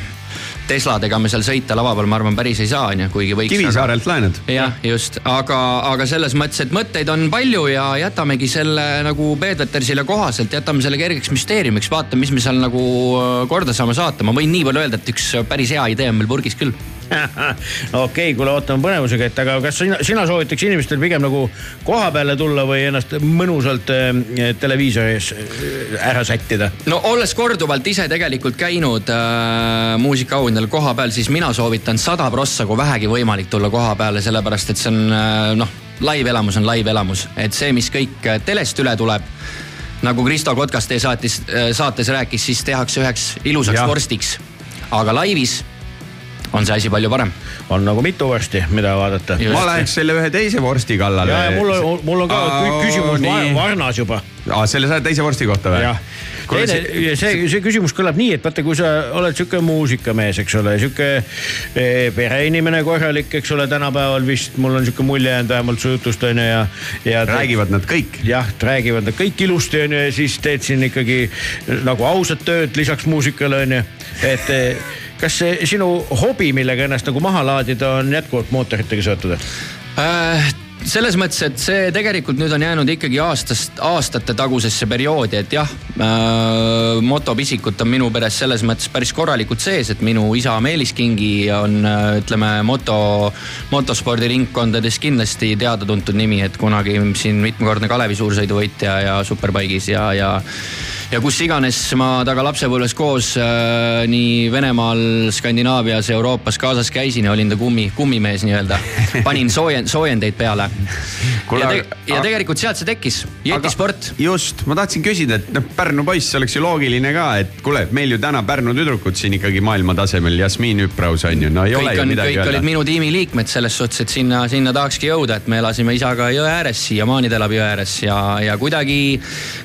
Speaker 8: Tesladega me seal sõita lava peal, ma arvan, päris ei saa, onju, kuigi võiks.
Speaker 3: Kivisaarelt laenad.
Speaker 8: jah, just, aga, aga selles mõttes, et mõtteid on palju ja jätamegi selle nagu Peetersile kohaselt, jätame selle kergeks müsteeriumiks, vaatame, mis me seal nagu äh, korda saame saata, ma võin nii palju öelda, et üks päris hea idee on meil purgis küll. <laughs>
Speaker 4: okei, kuule, ootame põnevusega, et aga kas sina, sina soovitaks inimestel pigem nagu koha peale tulla või ennast mõnusalt äh, televiisori ees äh, ära sättida?
Speaker 8: no olles korduvalt ise tegelikult käinud äh, muusikaauhindadel koha peal, siis mina soovitan sada prossa, kui vähegi võimalik tulla koha peale, sellepärast et see on äh, noh, live-elamus on live-elamus, et see, mis kõik äh, telest üle tuleb nagu Kristo Kotkas teie saatis, saates rääkis, siis tehakse üheks ilusaks
Speaker 3: Jah.
Speaker 8: vorstiks. aga laivis on see asi palju parem.
Speaker 4: on nagu mitu vorsti, mida vaadata.
Speaker 3: Ma läheks selle ühe teise vorsti kallale.
Speaker 4: ja, ja mul on, mul on ka
Speaker 3: Aa,
Speaker 4: küsimus
Speaker 3: nii.
Speaker 4: Varnas juba
Speaker 3: aa, selle sa teise vorsti kohta või?
Speaker 4: teine, see, see küsimus kõlab nii, et vaata, kui sa oled sihuke muusikamees, eks ole, sihuke eh, pereinimene korralik, eks ole, tänapäeval vist mul on sihuke mulje jäänud vähemalt su jutust on ju ja, ja.
Speaker 3: räägivad nad kõik.
Speaker 4: jah, räägivad nad kõik ilusti onju ja siis teed siin ikkagi nagu ausat tööd lisaks muusikale onju, et eh, kas see sinu hobi, millega ennast nagu maha laadida, on jätkuvalt mootoritega seotud?
Speaker 8: Äh, selles mõttes, et see tegelikult nüüd on jäänud ikkagi aastast, aastate tagusesse perioodi, et jah äh,, motopisikut on minu peres selles mõttes päris korralikult sees, et minu isa Meelis Kingi on äh, ütleme moto, motospordiringkondades kindlasti teada-tuntud nimi, et kunagi siin mitmekordne Kalevi suursõiduvõitja ja Superbike'is ja, ja ja kus iganes ma temaga lapsepõlves koos äh, nii Venemaal, Skandinaavias, Euroopas kaasas käisin ja olin ta kummi, kummimees nii-öelda. panin soojend, soojendeid peale. Ja, te, ja tegelikult sealt see tekkis, jetisport.
Speaker 3: just, ma tahtsin küsida, et noh, Pärnu poiss oleks ju loogiline ka, et kuule, meil ju täna Pärnu tüdrukud siin ikkagi maailma tasemel, Jasmiin Üpraus on ju, no ei ole
Speaker 8: kõik
Speaker 3: ju
Speaker 8: on,
Speaker 3: midagi
Speaker 8: kõik olid
Speaker 3: öelda.
Speaker 8: minu tiimi liikmed selles suhtes, et sinna, sinna tahakski jõuda, et me elasime isaga jõe ääres, siiamaani ta elab jõe ääres ja, ja kuidagi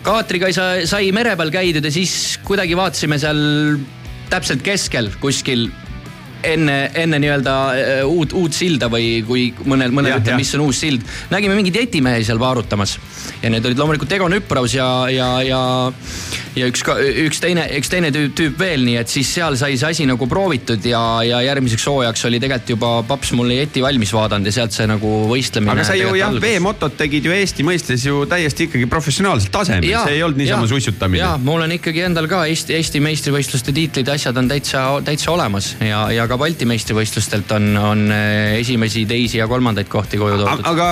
Speaker 8: kaatriga saa, sai mere peal käidud ja siis kuidagi vaatasime seal täpselt keskel kuskil enne, enne nii-öelda äh, uut, uut silda või kui mõnel, mõnel ütleb, mis on uus sild. nägime mingeid jetimehi seal vaarutamas ja need olid loomulikult Egon Üpraus ja, ja, ja, ja üks, üks teine, üks teine tüüp, tüüp veel, nii et siis seal sai see asi nagu proovitud ja, ja järgmiseks hooajaks oli tegelikult juba paps mulle jeti valmis vaadanud ja sealt see nagu võistlemine.
Speaker 3: aga sa ju jah, veemotot tegid ju Eesti mõistes ju täiesti ikkagi professionaalsel tasemel, see ei olnud niisama suitsutamine
Speaker 8: ja. mul on ikkagi endal ka Eesti, Eesti meistrivõistluste tiitlid ja asjad on täitsa, täitsa olemas ja, ja ka Balti meistrivõistlustelt on, on eh, esimesi, teisi ja kolmandaid kohti koju toodud.
Speaker 3: aga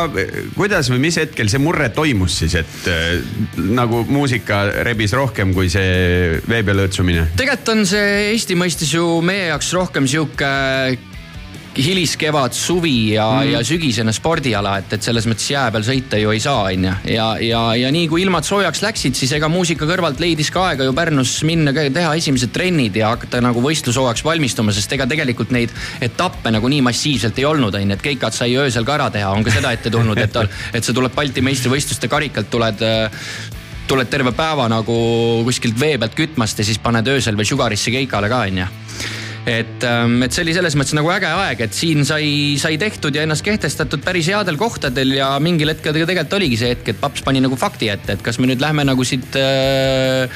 Speaker 3: kuidas või mis hetkel see murre toimus siis, et äh, nagu muusika rebis rohkem kui see vee peal õõtsumine?
Speaker 8: tegelikult on see Eesti mõistes ju meie jaoks rohkem sihuke hiliskevad, suvi ja mm., ja sügisene spordiala, et, et selles mõttes jää peal sõita ju ei saa, onju. ja, ja, ja nii kui ilmad soojaks läksid, siis ega muusika kõrvalt leidis ka aega ju Pärnus minna, teha esimesed trennid ja hakata nagu võistlushooajaks valmistuma, sest ega tegelikult neid etappe nagu nii massiivselt ei olnud, onju, et keikad sai öösel ka ära teha, on ka seda ette tulnud, et, et sa tuled Balti meistrivõistluste karikalt, tuled tuled terve päeva nagu kuskilt vee pealt kütmast ja siis paned öösel veel Sugarisse keikale ka onju et, ähm, et see oli selles mõttes nagu äge aeg, et siin sai, sai tehtud ja ennast kehtestatud päris headel kohtadel ja mingil hetkel tegelikult oligi see hetk, et paps pani nagu fakti ette, et kas me nüüd lähme nagu siit äh,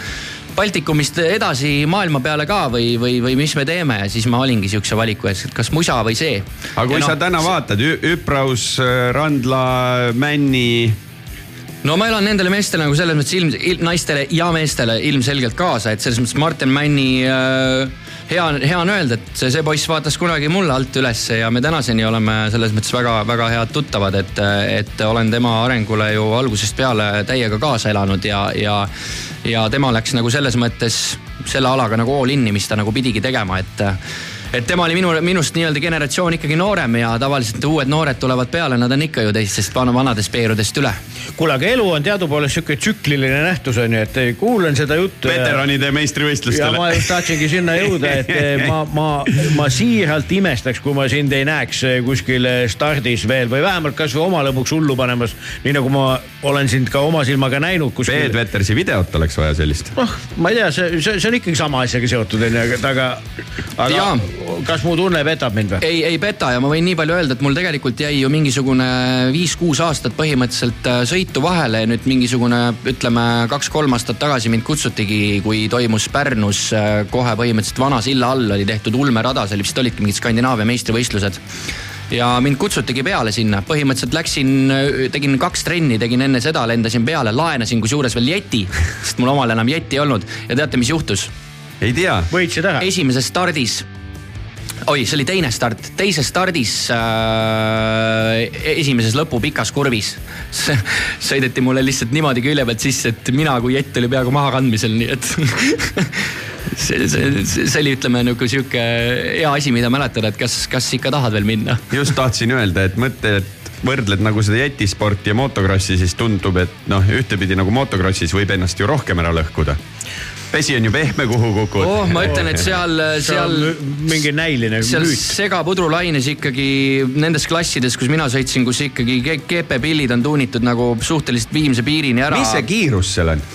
Speaker 8: Baltikumist edasi maailma peale ka või, või, või mis me teeme ja siis ma olingi sihukese valiku ees, et kas musa või see.
Speaker 3: aga kui
Speaker 8: Ja
Speaker 3: sa
Speaker 8: noh,
Speaker 3: täna vaatad, Üpraus, Randla, Männi,
Speaker 8: no ma elan nendele meestele nagu selles mõttes ilm, ilm, naistele ja meestele ilmselgelt kaasa, et selles mõttes Martin Männi äh, hea, hea on öelda, et see, see poiss vaatas kunagi mulle alt ülesse ja me tänaseni oleme selles mõttes väga-väga head tuttavad, et, et olen tema arengule ju algusest peale täiega kaasa elanud ja, ja, ja tema läks nagu selles mõttes selle alaga nagu all in'i, mis ta nagu pidigi tegema, et et tema oli minu, minust nii-öelda generatsioon ikkagi noorem ja tavaliselt uued noored tulevad peale, nad on ikka ju teistest vana- vanadest peerudest üle
Speaker 4: kuule, aga elu on teadupoolest sihuke tsükliline nähtus on ju, et kuulan seda juttu.
Speaker 3: veteranide
Speaker 4: ja
Speaker 3: meistrivõistlustele
Speaker 4: ma just tahtsingi sinna jõuda, et eh, ma, ma, ma siiralt imestaks, kui ma sind ei näeks eh, kuskil eh, stardis veel või vähemalt kasvõi oma lõbuks hullu panemas. nii nagu ma olen sind ka oma silmaga näinud kuskil
Speaker 3: Peet. Vetersi videot oleks vaja sellist.
Speaker 4: noh, ma ei tea, see, see, see on ikkagi sama asjaga seotud onju, aga, aga
Speaker 8: Jaa.
Speaker 4: Kas mu tunne petab mind või?
Speaker 8: ei, ei peta ja ma võin nii palju öelda, et mul tegelikult jäi ju mingisugune viis-kuus aastat põhimõtteliselt äh, sõitu vahele ja nüüd mingisugune ütleme kaks-kolm aastat tagasi mind kutsutigi, kui toimus Pärnus äh, kohe põhimõtteliselt Vana silla all oli tehtud ulmerada, seal vist olidki mingid Skandinaavia meistrivõistlused ja mind kutsutigi peale sinna, põhimõtteliselt läksin, tegin kaks trenni, tegin enne seda, lendasin peale, laenasin kusjuures veel jeti, sest mul omal enam jetti ei olnud ja teate, mis juhtus?
Speaker 3: ei tea,
Speaker 4: võitsid ära?
Speaker 8: esimeses stardis oi, see oli teine start, teises stardis äh, esimeses lõpu pikas kurvis <laughs> sõideti mulle lihtsalt niimoodi külje pealt sisse, et mina kui jett oli peaaegu maha kandmisel, nii et <laughs> see, see, see oli, ütleme nagu sihuke hea asi, mida mäletada, et kas, kas ikka tahad veel minna. <laughs>
Speaker 3: just tahtsin öelda, et mõtle, et võrdled nagu seda jetisporti ja motokrossi, siis tundub, et noh, ühtepidi nagu motokrossis võib ennast ju rohkem ära lõhkuda. Vesi on ju pehme, kuhu kukud
Speaker 8: oh, ma ütlen, et seal, seal
Speaker 4: mingi näiline
Speaker 8: seal
Speaker 4: müüt.
Speaker 8: segapudrulaines ikkagi nendes klassides, kus mina sõitsin, kus ikkagi GP-pillid on tuunitud nagu suhteliselt viimse piirini ära.
Speaker 3: mis see kiirus seal on,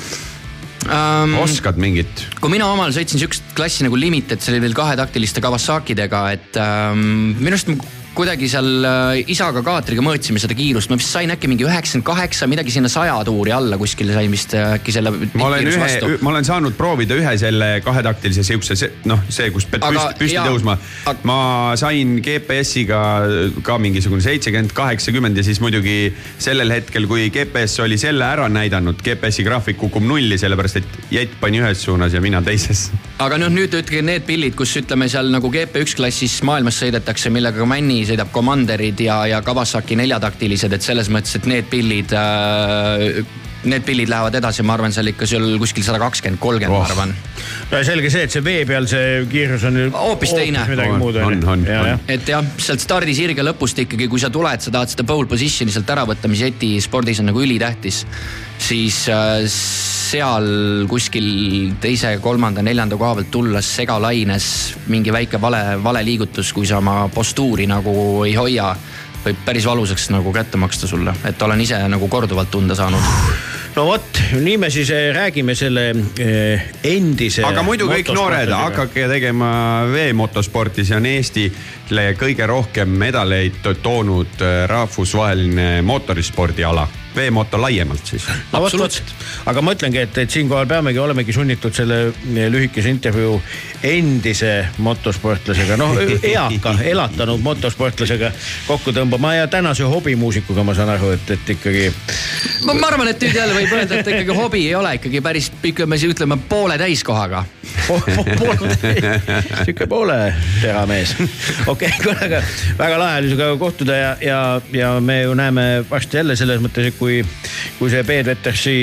Speaker 8: um,?
Speaker 3: oskad mingit?
Speaker 8: kui mina omal sõitsin siukest klassi nagu Limited, see oli veel kahetaktiliste Kawasakidega, et ähm, minu arust kuidagi seal äh, isaga kaatriga mõõtsime seda kiirust, ma vist sain äkki mingi üheksakümmend kaheksa, midagi sinna saja tuuri alla kuskil sain vist äh, äkki selle.
Speaker 3: ma olen ühe, ma olen saanud proovida ühe selle kahetaktilise siukse, noh, see, kus pead
Speaker 8: Aga
Speaker 3: püsti, püsti
Speaker 8: jaa,
Speaker 3: tõusma
Speaker 8: ag-.
Speaker 3: ma sain GPS-iga ka mingisugune seitsekümmend, kaheksakümmend ja siis muidugi sellel hetkel, kui GPS oli selle ära näidanud, GPS-i graafik kukub nulli, sellepärast et jett pani ühes suunas ja mina teises.
Speaker 8: aga noh, nüüd ütlege need pillid, kus ütleme seal nagu GP1 klassis maailmas sõidetakse, millega ka Männi sõidab Commanderid ja, ja Kawasaki neljataktilised, et selles mõttes, et need pillid äh, Need pillid lähevad edasi, ma arvan, seal ikka seal kuskil sada kakskümmend, kolmkümmend,
Speaker 3: Oh.
Speaker 8: ma arvan.
Speaker 4: no selge see, et see vee peal see kiirus on
Speaker 8: Hoopis teine.
Speaker 4: midagi
Speaker 3: On,
Speaker 4: muud
Speaker 3: on, on,
Speaker 4: ja,
Speaker 3: on.
Speaker 4: jah.
Speaker 8: et jah, sealt stardisirge lõpust ikkagi, kui sa tuled, sa tahad seda pole position'i sealt ära võtta, mis jeti spordis on nagu ülitähtis, siis äh, seal kuskil teise, kolmanda, neljanda koha pealt tulles segalaines mingi väike vale, vale liigutus, kui sa oma postuuri nagu ei hoia, võib päris valusaks nagu kätte maksta sulle, et olen ise nagu korduvalt tunda saanud.
Speaker 4: no vot, nii me siis eh, räägime selle eh, endise.
Speaker 3: aga muidu kõik noored, hakake tegema veemotosporti, see on Eestile kõige rohkem medaleid to- toonud äh, rahvusvaheline mootorispordiala, veemoto laiemalt siis.
Speaker 4: vot, aga ma ütlengi, et, et siinkohal peamegi, olemegi sunnitud selle eh, lühikese intervjuu endise motosportlasega, noh <laughs> eaka, elatanud motosportlasega kokku tõmbama ja tänase hobimuusikuga, ma saan aru, et, et ikkagi
Speaker 8: ma ma arvan, et nüüd jälle võib öelda, et ikkagi hobi ei ole ikkagi päris, ütleme, ütleme poole täiskohaga <laughs>
Speaker 4: po- po- poole, sihuke poole teramees. okei, kuule, aga väga lahe oli sinuga kohtuda ja, ja, ja me ju näeme varsti jälle selles mõttes, et kui, kui see Peet Vetersi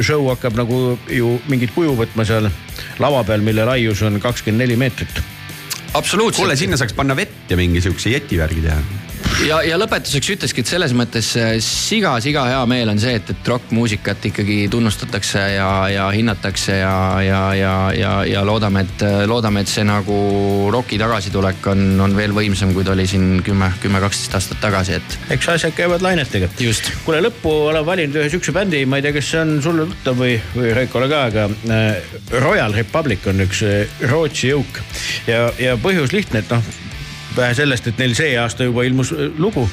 Speaker 4: show hakkab nagu ju mingit kuju võtma seal lava peal, mille laius on kakskümmend neli meetrit.
Speaker 8: absoluutselt.
Speaker 3: kuule, sinna saaks panna vett ja mingi siukse jetivärgi teha.
Speaker 8: ja, ja lõpetuseks ütlekski, et selles mõttes siga-siga hea meel on see, et, et rokkmuusikat ikkagi tunnustatakse ja, ja hinnatakse ja, ja, ja, ja, ja loodame, et, loodame, et see nagu roki tagasitulek on, on veel võimsam, kui ta oli siin kümme, kümme, kaksteist aastat tagasi, et
Speaker 4: eks asjad käivad lainetega.
Speaker 8: just.
Speaker 4: kuule, lõppu olen valinud ühe siukse bändi, ma ei tea, kas see on sulle tuttav või, või Raikole ka, aga äh, Royal Republic on üks äh, Rootsi jõuk ja, ja põhjus lihtne, et noh vähe sellest, et neil see aasta juba ilmus äh, lugu,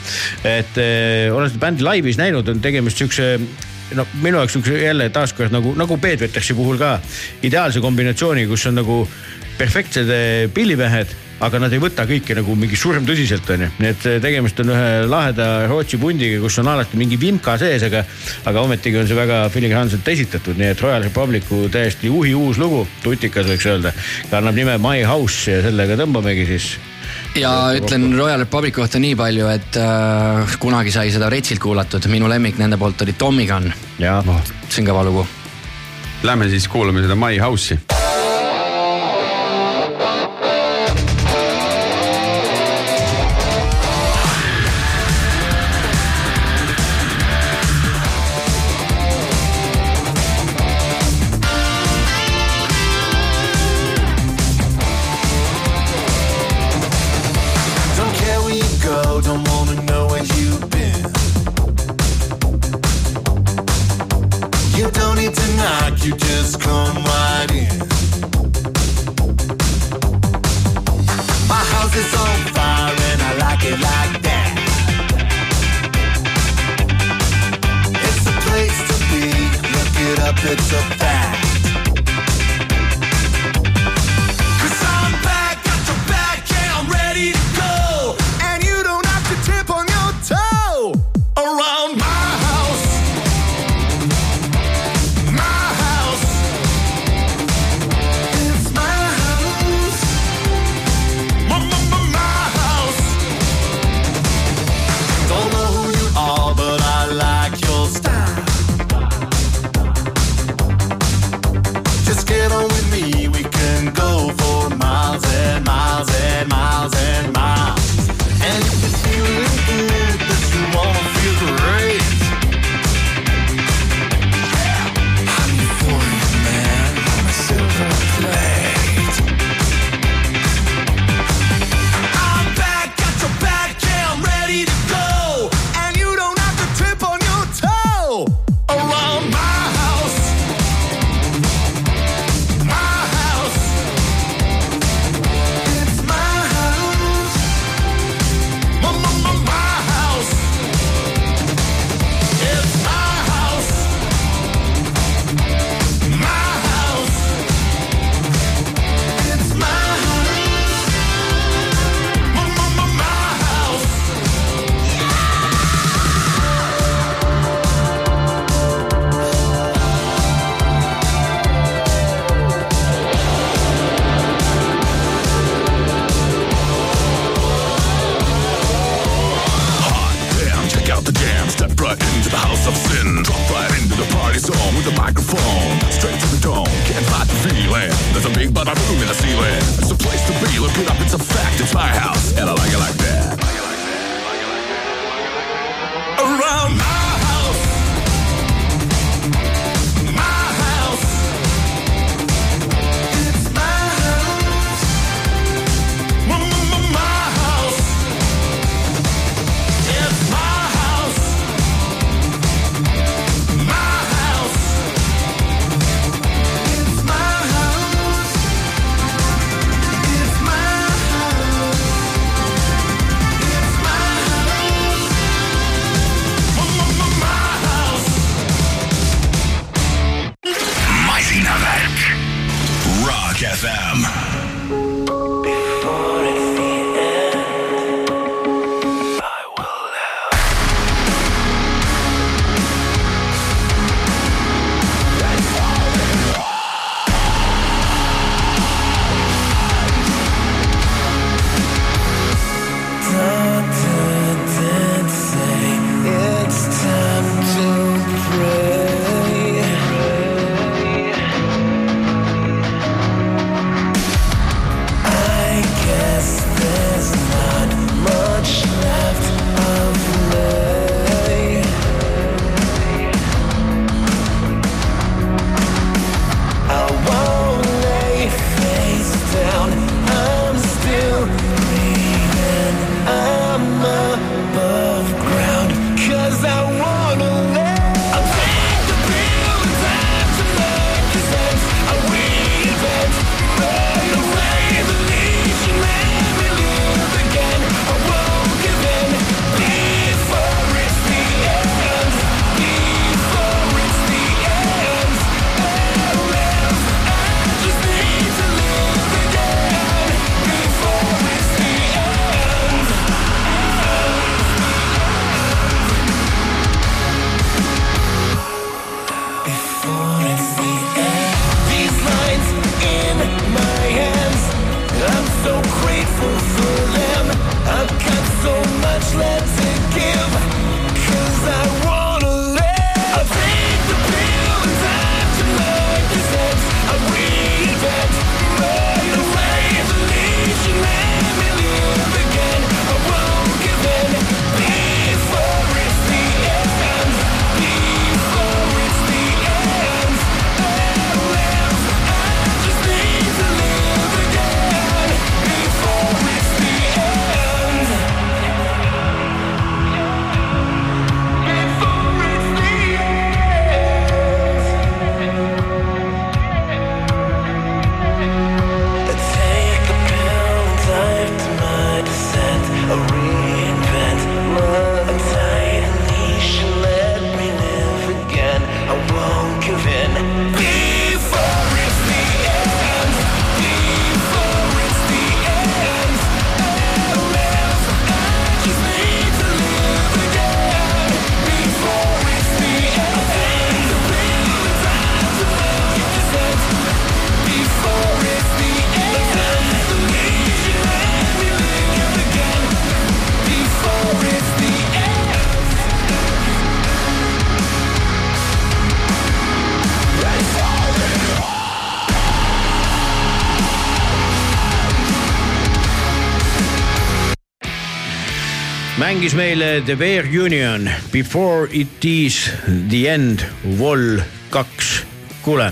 Speaker 4: et äh, olen seda bändi laivis näinud, on tegemist siukse no minu jaoks siukse jälle taaskord nagu, nagu Peet Vetersi puhul ka ideaalse kombinatsiooni, kus on nagu perfektsed äh, pillimehed, aga nad ei võta kõike nagu mingi surmtõsiselt onju, nii et tegemist on ühe laheda Rootsi pundiga, kus on alati mingi vimka sees, aga, aga ometigi on see väga filigranselt esitatud, nii et Royal Republicu täiesti uhi uus lugu, tutikas võiks öelda, kannab nime My House ja sellega tõmbamegi siis
Speaker 8: ja ütlen Royal Republic kohta nii palju, et äh, kunagi sai seda Retsilt kuulatud, minu lemmik nende poolt oli Tommy Gun,
Speaker 4: ja
Speaker 8: see on kõva lugu.
Speaker 9: Lähme siis kuulame seda My House'i.
Speaker 2: picks up
Speaker 4: mängis meile The Bear Union Before it is the end vol kaks. kuule,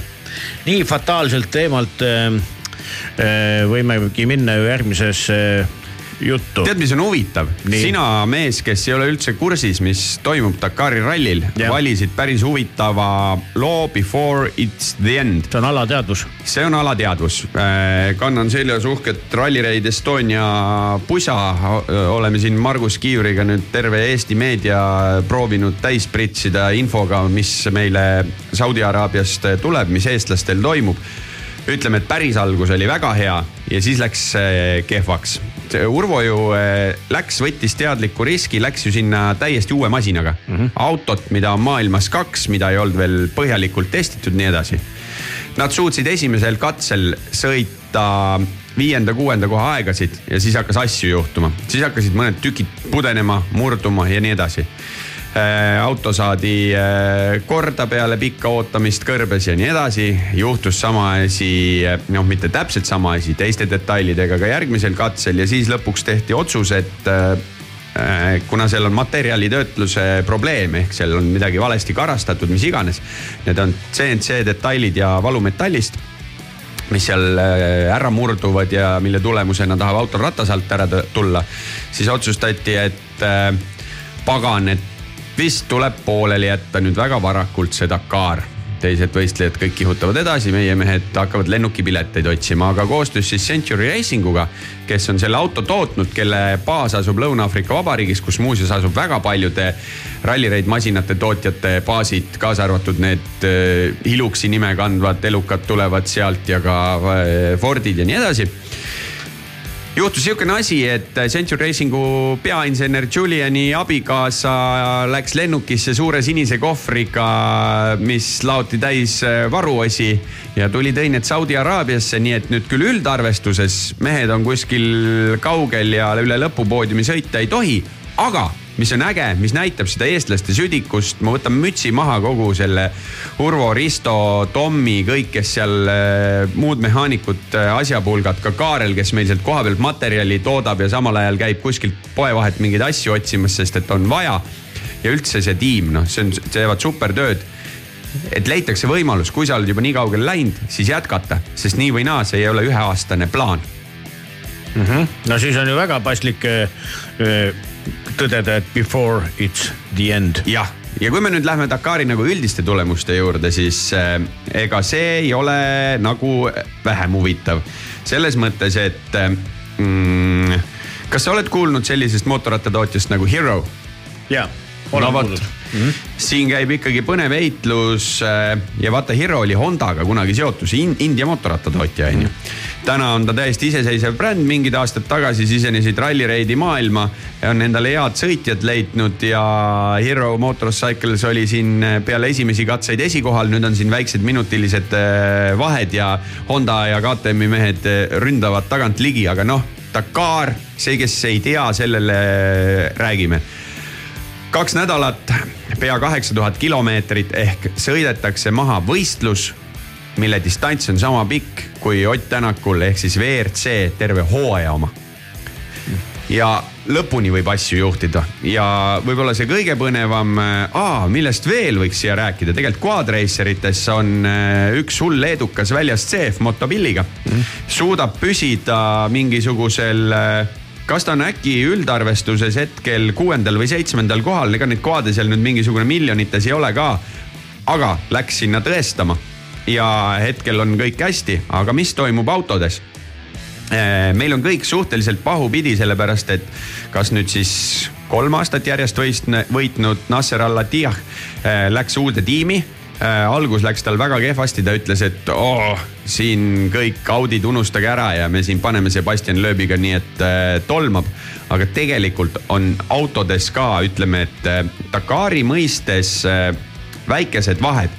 Speaker 4: nii fataalselt teemalt äh, äh, võimegi minna ju järgmisesse äh, juttu.
Speaker 3: tead, mis on huvitav? Sina, mees, kes ei ole üldse kursis, mis toimub Dakari rallil, valisid päris huvitava loo Before it's the end.
Speaker 4: see on alateadvus.
Speaker 3: See on alateadvus. kannan seljas uhket Rally Raid Estonia pusa. oleme siin Margus Kiivriga nüüd terve Eesti meedia proovinud täis pritsida infoga, mis meile Saudi Araabiast tuleb, mis eestlastel toimub ütleme, et päris algus oli väga hea ja siis läks äh, kehvaks. Urvo ju äh, läks, võttis teadliku riski, läks ju sinna täiesti uue masinaga mm. -hmm. autot, mida on maailmas kaks, mida ei olnud veel põhjalikult testitud, nii edasi. Nad suutsid esimesel katsel sõita viienda-kuuenda koha aegasid ja siis hakkas asju juhtuma, siis hakkasid mõned tükid pudenema, murduma ja nii edasi Äh, auto saadi äh, korda peale pikka ootamist kõrbes ja nii edasi. juhtus sama asi, noh, mitte täpselt sama asi, teiste detailidega ka järgmisel katsel ja siis lõpuks tehti otsus, et äh, kuna seal on materjalitöötluse probleem, ehk seal on midagi valesti karastatud, mis iganes. Need on CNC detailid ja valumetallist mis seal ära murduvad ja mille tulemusena tahab autol ratas alt ära tulla. siis otsustati, et pagan, et vist tuleb pooleli jätta nüüd väga varakult see Dakar teised võistlejad kõik kihutavad edasi, meie mehed hakkavad lennukipileteid otsima, aga koostöös siis Century Racing uga, kes on selle auto tootnud, kelle baas asub Lõuna-Aafrika Vabariigis, kus muuseas asub väga paljude rallireid masinate tootjate baasid, kaasa arvatud need äh, Hiluxi nime kandvad elukad tulevad sealt ja ka äh, Fordid ja nii edasi juhtus sihukene asi, et Century Racingu peainsener Juliani abikaasa läks lennukisse suure sinise kohvriga, mis laoti täis varuosi ja tuli tõi need Saudi Araabiasse, nii et nüüd küll üldarvestuses mehed on kuskil kaugel ja üle lõpupoodiumi sõita ei tohi, aga mis on äge, mis näitab seda eestlaste südikust, ma võtan mütsi maha kogu selle Urvo, Risto, Tommi, kõik, kes seal äh, muud mehaanikud äh,, asjapulgad, ka Kaarel, kes meil sealt kohapealt materjali toodab ja samal ajal käib kuskilt poe vahet mingeid asju otsimas, sest et on vaja. ja üldse see tiim, noh, see on, teevad super tööd et leitakse võimalus, kui sa oled juba nii kaugele läinud, siis jätkata, sest nii või naa, see ei ole üheaastane plaan
Speaker 4: mm. -hmm. no siis on ju väga paslik äh, tõdeda, et before it's the end.
Speaker 3: jah, ja kui me nüüd lähme Dakari nagu üldiste tulemuste juurde, siis äh, ega see ei ole nagu vähem huvitav. selles mõttes, et äh, mm, kas sa oled kuulnud sellisest mootorrattatootjast nagu Hero?
Speaker 4: jaa,
Speaker 3: olen no, kuulnud Mm -hmm. siin käib ikkagi põnev heitlus äh, ja vaata, Hero oli Hondaga kunagi seotud, see India mootorrattatootja on ju. Täna on ta täiesti iseseisev bränd, mingid aastad tagasi sisenesid rallireidi maailma, on endale head sõitjad leidnud ja Hero Motorcycles oli siin peale esimesi katseid esikohal, nüüd on siin väiksed minutilised äh, vahed ja Honda ja KTM-i mehed äh, ründavad tagant ligi, aga noh, Dakar, see, kes ei tea, sellele räägime. Kaks nädalat, pea kaheksa tuhat kilomeetrit ehk sõidetakse maha võistlus, mille distants on sama pikk kui Ott Tänakul ehk siis WRC terve hooaja oma. ja lõpuni võib asju juhtida. Ja võib-olla see kõige põnevam, millest veel võiks siia rääkida, tegelikult quad racer ites on äh, üks hull leedukas väljas CF Motobilliga mm.. suudab püsida mingisugusel äh, kas ta on äkki üldarvestuses hetkel kuuendal või seitsmendal kohal, ega neid koade seal nüüd mingisugune miljonites ei ole ka. aga läks sinna tõestama ja hetkel on kõik hästi, aga mis toimub autodes? Eh, meil on kõik suhteliselt pahupidi, sellepärast et kas nüüd siis kolm aastat järjest võitnud Nasser Al-Attiyah eh, läks uude tiimi äh, algus läks tal väga kehvasti, ta ütles, et oo, siin kõik Audid unustage ära ja me siin paneme Sebastian Loebiga nii, et äh, tolmab. aga tegelikult on autodes ka, ütleme, et äh, Dakari mõistes äh, väikesed vahed.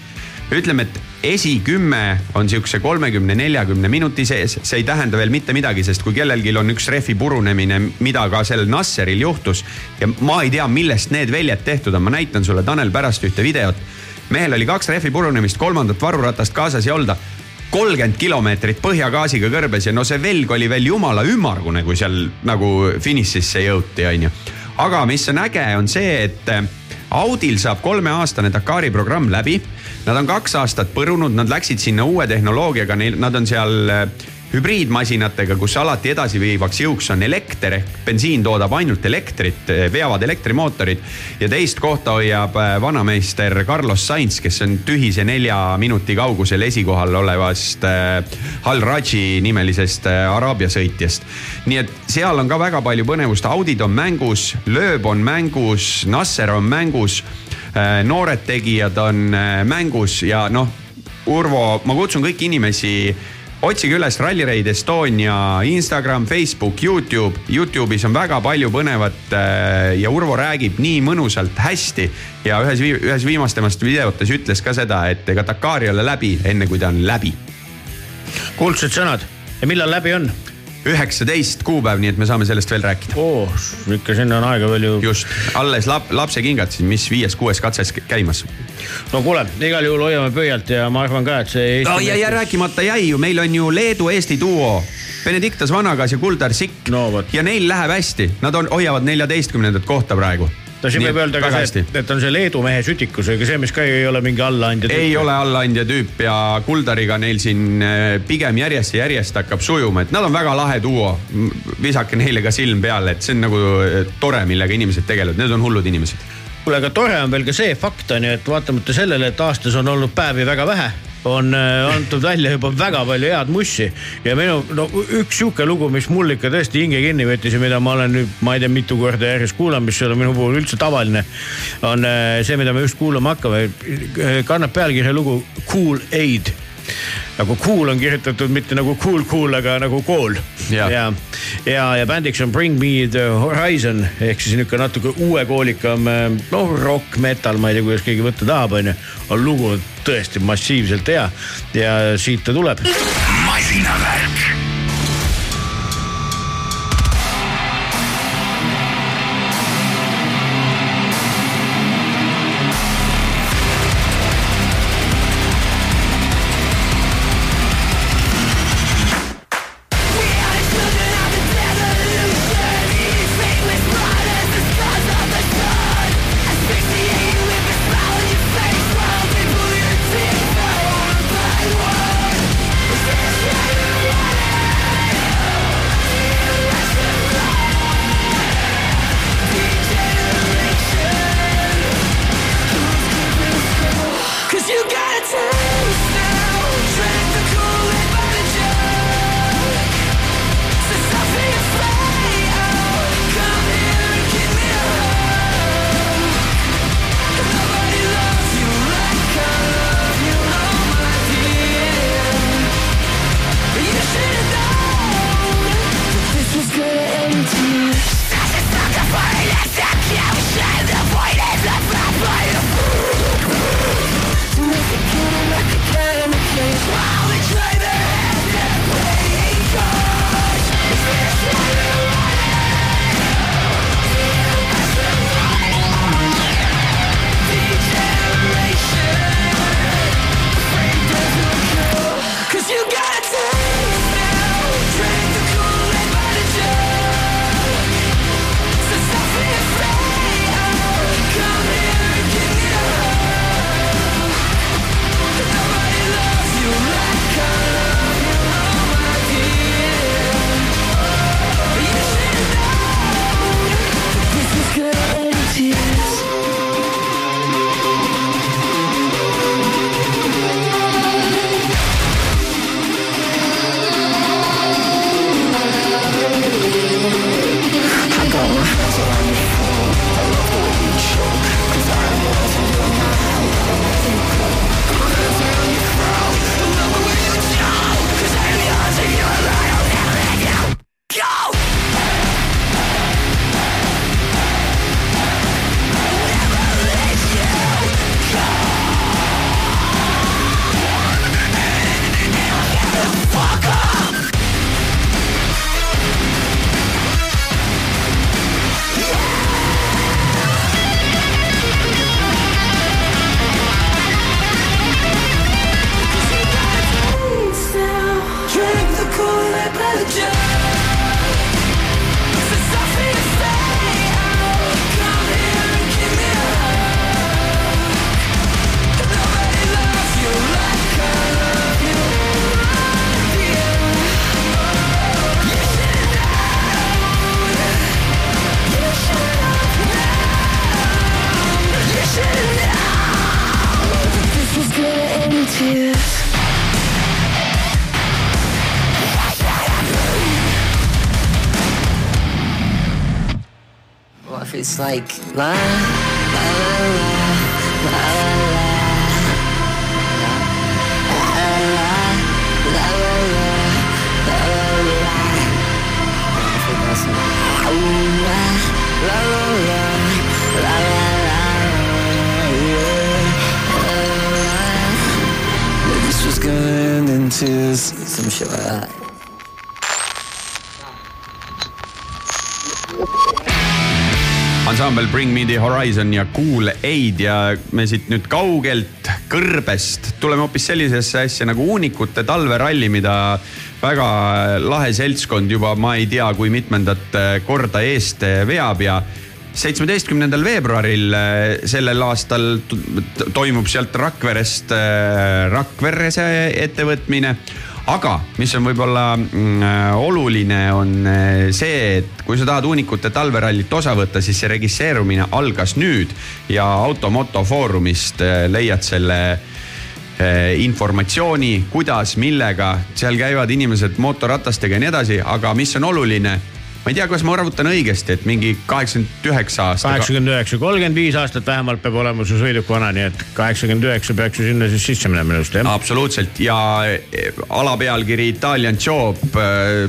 Speaker 3: ütleme, et esikümme on sihukese kolmekümne, neljakümne minuti sees, see ei tähenda veel mitte midagi, sest kui kellelgi on üks rehvi purunemine, mida ka sellel Nasseril juhtus ja ma ei tea, millest need väljad tehtud on, ma näitan sulle, Tanel, pärast ühte videot. Mehel oli kaks rehvi purunemist, kolmandat varuratast kaasas ei olda kolmkümmend kilomeetrit põhjagaasiga kõrbes ja no see velg oli veel jumala ümmargune, kui seal nagu finišisse jõuti, onju. aga mis on äge, on see, et Audil saab kolmeaastane Dakari programm läbi. Nad on kaks aastat põrunud, nad läksid sinna uue tehnoloogiaga, neil, nad on seal hübriidmasinatega, kus alati edasiviivaks jõuks on elekter ehk bensiin toodab ainult elektrit, veavad elektrimootorid. ja teist kohta hoiab äh, vanameister Carlos Sainz, kes on tühise nelja minuti kaugusel esikohal olevast äh, Al Raji nimelisest äh, Araabia sõitjast. nii et seal on ka väga palju põnevust, Audid on mängus, Lööb on mängus, Nasser on mängus, noored tegijad on mängus ja noh, Urvo, ma kutsun kõiki inimesi otsige üles Rally Raid Estonia Instagram, Facebook, Youtube. Youtube'is on väga palju põnevat äh, ja Urvo räägib nii mõnusalt hästi ja ühes, ühes viimastemast videotes ütles ka seda, et ega Dakar ei ole läbi, enne kui ta on läbi.
Speaker 4: kuldsed sõnad ja millal läbi on?
Speaker 3: Üheksateist kuupäev, nii et me saame sellest veel rääkida.
Speaker 4: oo, ikka sinna on aega veel ju.
Speaker 3: just, alles lap, lapsekingad siis, mis viies-kuues katses käimas.
Speaker 4: no kuule, igal juhul hoiame pöialt ja ma arvan ka, et see
Speaker 3: no ja, ja rääkimata jäi ju, meil on ju Leedu-Eesti duo. Benedictas Vanagas ja Kuldar Sikk
Speaker 4: No
Speaker 3: ja neil läheb hästi, nad on, hoiavad neljateistkümnendat kohta praegu.
Speaker 4: No siin võib öelda ka see, et on see Leedu mehe sütikus, ega see, mis ka ei ole mingi allaandja.
Speaker 3: ei ole allaandja tüüp ja Kuldariga neil siin äh, pigem järjest ja järjest hakkab sujuma, et nad on väga lahe duo. visake neile ka silm peale, et see on nagu äh, tore, millega inimesed tegelevad, need on hullud inimesed.
Speaker 4: kuule, aga tore on veel ka see fakt on ju, et vaatamata sellele, et aastas on olnud päevi väga vähe on äh, antud välja juba väga palju head mussi ja minu no üks sihuke lugu, mis mul ikka tõesti hinge kinni võttis ja mida ma olen nüüd, ma ei tea, mitu korda järjest kuulanud, mis ei ole minu puhul üldse tavaline. on äh, see, mida me just kuulama hakkame, kannab pealkirja lugu Cool Aid nagu cool on kirjutatud mitte nagu cool cool, aga nagu kool.
Speaker 3: Jah.
Speaker 4: ja, ja, ja bändiks on Bring Me The Horizon ehk siis nihuke natuke uuekoolikam noh, rock, metal, ma ei tea, kuidas keegi võtta tahab, onju. aga lugu on tõesti massiivselt hea ja siit ta tuleb.
Speaker 10: masinavärk.
Speaker 3: Horizon ja Cool Aid ja me siit nüüd kaugelt kõrbest tuleme hoopis sellisesse asja nagu uunikute talveralli, mida väga lahe seltskond juba ma ei tea, kui mitmendat korda eest veab ja seitsmeteistkümnendal veebruaril eh, sellel aastal toimub sealt Rakverest Rakverre see ettevõtmine aga mis on võib-olla mm, äh, oluline, on äh, see, et kui sa tahad uunikute talverallit osa võtta, siis see registreerumine algas nüüd ja Automoto Foorumist äh, leiad selle informatsiooni, kuidas, millega, seal käivad inimesed mootorratastega ja nii edasi, aga mis on oluline ma ei tea, kas ma arvutan õigesti, et mingi kaheksakümmend üheksa aasta.
Speaker 4: kaheksakümmend üheksa, kolmkümmend viis aastat vähemalt peab olema su sõiduk vana, nii et kaheksakümmend üheksa peaks ju sinna siis sisse minema minu arust jah.
Speaker 3: absoluutselt ja eh, alapealkiri Italian Job eh,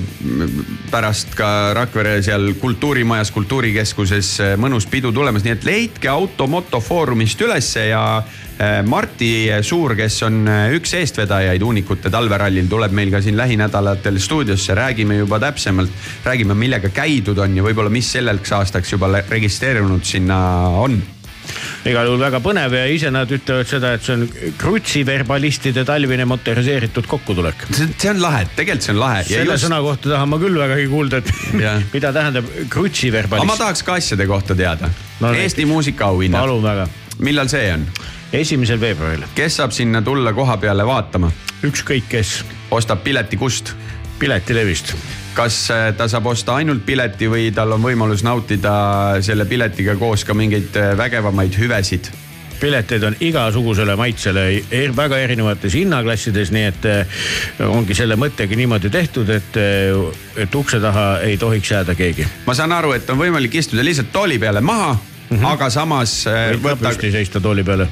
Speaker 3: pärast ka Rakvere seal kultuurimajas, kultuurikeskuses eh, mõnus pidu tulemas, nii et leidke Automoto Foorumist ülesse ja Marti Suur, kes on eh, üks eestvedajaid uunikute talverallil, tuleb meil ka siin lähinädalatel stuudiosse, räägime juba täpsemalt, räägime, millega käidud on ja võib-olla, mis selleks aastaks juba registreerunud sinna on
Speaker 4: igal juhul väga põnev ja ise nad ütlevad seda, et see on krutsiverbalistide talvine motoriseeritud kokkutulek.
Speaker 3: see on lahe, tegelikult see on lahe.
Speaker 4: selle just... sõna kohta tahan ma küll vägagi kuulda, et <laughs> mida tähendab krutsiverbalist.
Speaker 3: ma tahaks ka asjade kohta teada
Speaker 4: no,
Speaker 3: Eesti muusikaauhinnad.
Speaker 4: palun väga.
Speaker 3: millal see on?
Speaker 4: Esimesel veebruaril.
Speaker 3: kes saab sinna tulla koha peale vaatama?
Speaker 4: ükskõik kes.
Speaker 3: ostab pileti kust?
Speaker 4: piletilevist.
Speaker 3: kas äh, ta saab osta ainult pileti või tal on võimalus nautida selle piletiga koos ka mingeid äh, vägevamaid hüvesid?
Speaker 4: pileteid on igasugusele maitsele er, väga erinevates hinnaklassides, nii et eh, ongi selle mõttega niimoodi tehtud, et, et ukse taha ei tohiks jääda keegi.
Speaker 3: ma saan aru, et on võimalik istuda lihtsalt tooli peale maha mm, -hmm. aga samas äh,
Speaker 4: Võib ka püsti seista tooli peale.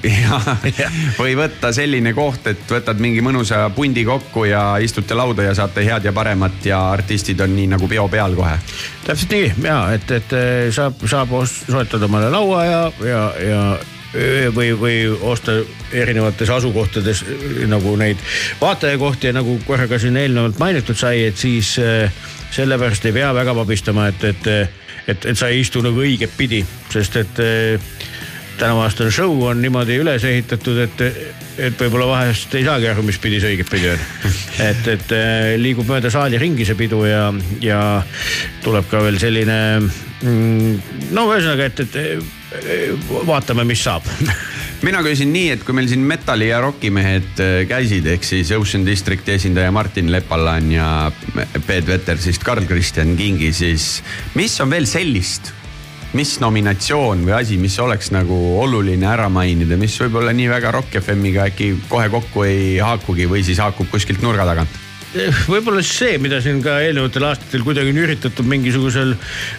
Speaker 4: <laughs>
Speaker 3: või võtta selline koht, et võtad mingi mõnusa pundi kokku ja istute lauda ja saate head ja paremat ja artistid on nii nagu peo peal kohe.
Speaker 4: täpselt nii ja et, et eh, saab, saab soetada omale laua ja, ja, ja või, või osta erinevates asukohtades eh, nagu neid vaatajakohti ja nagu korra ka siin eelnevalt mainitud sai, et siis sellepärast ei pea väga pabistama, et, et, et, et sa ei istu nagu õiget pidi, sest et eh, tänavaaastane show on niimoodi üles ehitatud, et, et võib-olla vahest ei saagi aru, mis pidi see õiget pidi on. et, et eh, liigub mööda saali ringi see pidu ja, ja tuleb ka veel selline mm, no ühesõnaga, et, et eh, vaatame, mis saab <laughs>
Speaker 3: mina küsin nii, et kui meil siin metalli ja rokimehed äh, käisid, ehk siis Ocean Districti esindaja Martin Lepallan ja Peet Vetersist Karl-Kristjan Kingi, siis mis on veel sellist? mis nominatsioon või asi, mis oleks nagu oluline ära mainida, mis võib-olla nii väga Rock FM-iga äkki kohe kokku ei haakugi või siis haakub kuskilt nurga tagant?
Speaker 4: Võib-olla siis see, mida siin ka eelnevatel aastatel kuidagi on üritatud mingisugusel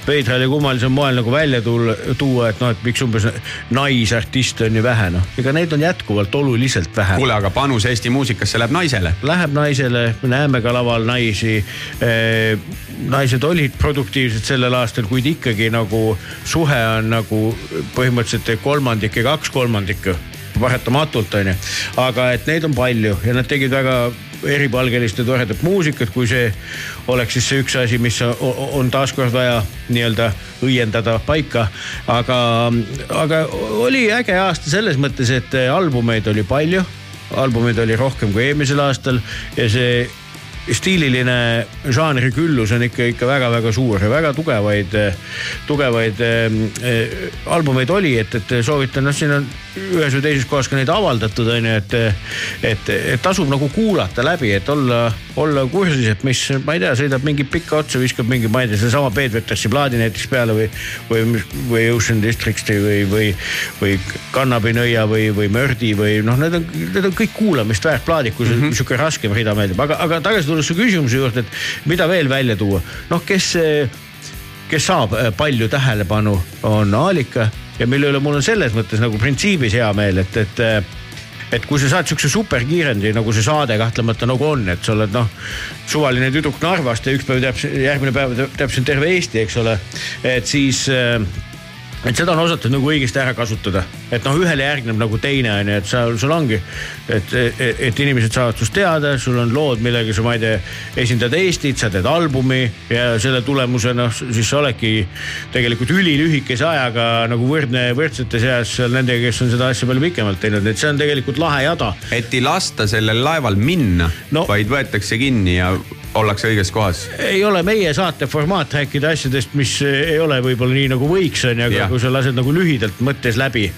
Speaker 4: veidral ja kummalisel moel nagu välja tulla, tuua, et noh, et miks umbes naisartiste on nii vähe, noh. ega neid on jätkuvalt oluliselt vähe.
Speaker 3: kuule, aga panus Eesti muusikasse läheb naisele.
Speaker 4: Läheb naisele, me näeme ka laval naisi. naised olid produktiivsed sellel aastal, kuid ikkagi nagu suhe on nagu põhimõtteliselt kolmandik ja kaks kolmandikku vahetamatult onju, aga et neid on palju ja nad tegid väga eripalgelist ja toredat muusikat, kui see oleks siis see üks asi, mis on taaskord vaja nii-öelda õiendada paika. aga, aga oli äge aasta selles mõttes, et albumeid oli palju, albumeid oli rohkem kui eelmisel aastal ja see stiililine žanri küllus on ikka, ikka väga-väga suur ja väga tugevaid, tugevaid äh, albumeid oli, et, et soovitan, noh, siin on ühes või teises kohas ka neid avaldatud, on ju, et, et, et tasub nagu kuulata läbi, et olla, olla kursis, et mis, ma ei tea, sõidab mingi pikka otsa, viskab mingi, ma ei tea, sedasama Peet Vetersi plaadi näiteks peale või, või, või Ocean District'i või, või, või Kannabinõia või, või Mördi või noh, need on, need on kõik kuulamist väärt plaadid, kui mm -hmm. sihuke raskem rida meeldib, aga, aga tagasi tulles su küsimuse juurde, et mida veel välja tuua, noh, kes kes saab äh, palju tähelepanu, on Aalika ja mille üle mul on selles mõttes nagu printsiibis hea meel, et, et äh, et kui sa saad siukse superkiirendi nagu see saade kahtlemata nagu on, et sa oled noh, suvaline tüdruk Narvast ja üks päev teab, järgmine päev teab sind terve Eesti, eks ole. et siis äh, et seda on osatud nagu õigesti ära kasutada, et noh, ühele järgneb nagu teine on ju, et sa, sul ongi, et, et, et inimesed saavad sinust teada, sul on lood, millega sa, ma ei tea, esindad Eestit, sa teed albumi ja selle tulemusena siis sa oledki tegelikult ülilühikese ajaga nagu võrdne võrdsete seas seal nendega, kes on seda asja palju pikemalt teinud, et see on tegelikult lahe jada.
Speaker 3: et ei lasta sellel laeval minna. No. vaid võetakse kinni ja ollakse õiges kohas.
Speaker 4: ei ole meie saate formaat rääkida asjadest, mis ei ole võib-olla nii nagu võiks on ju, aga
Speaker 3: Jah.
Speaker 4: kui sa lased nagu lühidalt mõttes läbi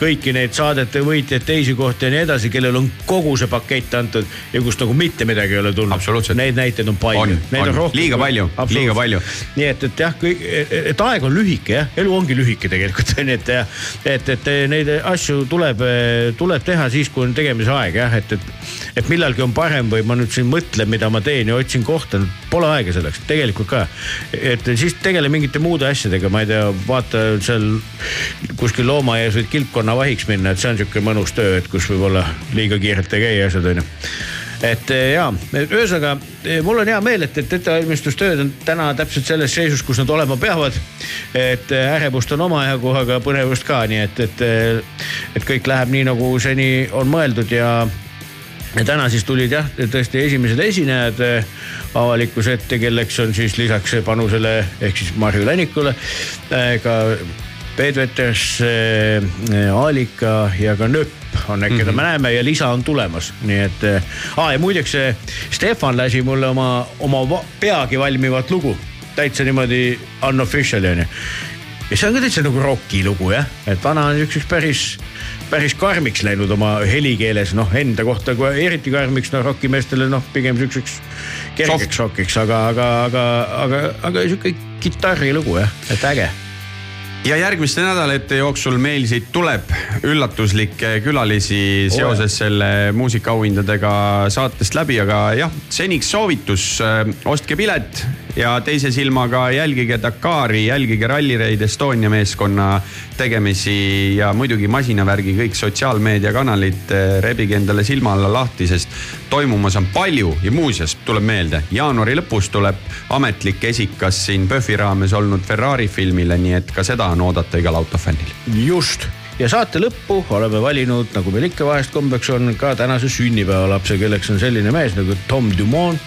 Speaker 4: kõiki neid saadete võitjaid, teisi kohti ja nii edasi, kellel on kogu see pakett antud ja kust nagu mitte midagi ei ole tulnud. Neid näiteid on palju.
Speaker 3: On,
Speaker 4: Neid
Speaker 3: on. Liiga palju, liiga palju.
Speaker 4: nii et, et jah, kõik, et aeg on lühike jah, elu ongi lühike tegelikult <laughs> on ju, et, et, et neid asju tuleb, tuleb teha siis, kui on tegemise aeg jah, et, et, et millalgi on parem või ma nüüd siin mõtlen, mida ma teen ja otsin kohta, pole aega selleks, tegelikult ka. et siis tegele mingite muude asjadega, ma ei tea, vaata seal kuskil loomaaias võid kilpkonna vahiks minna, et see on sihuke mõnus töö, et kus võib-olla liiga kiirelt ei käi asjad onju et eh, ja, ühesõnaga eh, mul on hea meel, et, et ettevalmistustööd on täna täpselt selles seisus, kus nad olema peavad. et eh, ärevust on omajagu, aga põnevust ka, nii et, et, et kõik läheb nii, nagu seni on mõeldud ja ja täna siis tulid jah, tõesti esimesed esinejad eh, avalikkuse ette, kelleks on siis lisaks panusele ehk siis Marju Länikule eh, ka Peet Veters, Aalika ja ka Nööp on need, keda me näeme ja lisa on tulemas, nii et. aa ja muideks eh, Stefan lasi mulle oma, oma peagi valmivat lugu, täitsa niimoodi unofficial'i onju ja see on ka täitsa nagu roki lugu jah, et vana on siukseks päris, päris karmiks läinud oma helikeeles, noh enda kohta, kui eriti karmiks, noh rokimeestele noh, pigem siukseks kergeks rokiks, aga, aga, aga, aga, aga sihuke kitarrilugu jah, et äge.
Speaker 3: Ja järgmiste nädalate jooksul meil siit tuleb üllatuslikke külalisi seoses selle muusikaauhindadega saatest läbi, aga jah, seniks soovitus, ostke pilet ja teise silmaga jälgige Dakari, jälgige Rally Raid Estonia meeskonna tegemisi ja muidugi masinavärgi kõik sotsiaalmeediakanalid, rebige endale silma alla lahti, sest toimumas on palju ja muuseas tuleb meelde, jaanuari lõpus tuleb ametlik esikas siin PÖFFi raames olnud Ferrari filmile, nii et ka seda on oodata igal autofännil.
Speaker 4: just ja saate lõppu oleme valinud, nagu meil ikka vahest kombeks on, ka tänase sünnipäevalapse, kelleks on selline mees nagu Tom Dumont.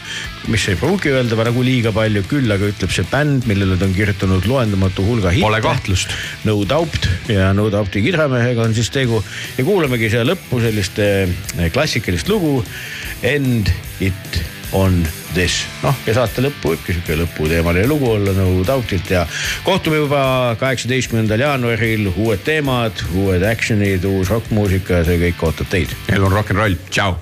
Speaker 4: mis ei pruugi öelda nagu liiga palju, küll aga ütleb see bänd, millele ta on kirjutanud loendamatu hulga hitte.
Speaker 3: Pole kahtlust.
Speaker 4: No Doubt ja No Doubti kidramehega on siis tegu ja kuulamegi siia lõppu sellist eh, klassikalist lugu. And it on this, noh ja saate lõppu võibki sihuke lõputeemaline lugu olla No Doubtilt ja kohtume juba kaheksateistkümnendal jaanuaril, uued teemad, uued action'id, uus rokkmuusika see kõik ootab teid.
Speaker 3: elu on rock n roll, tšau.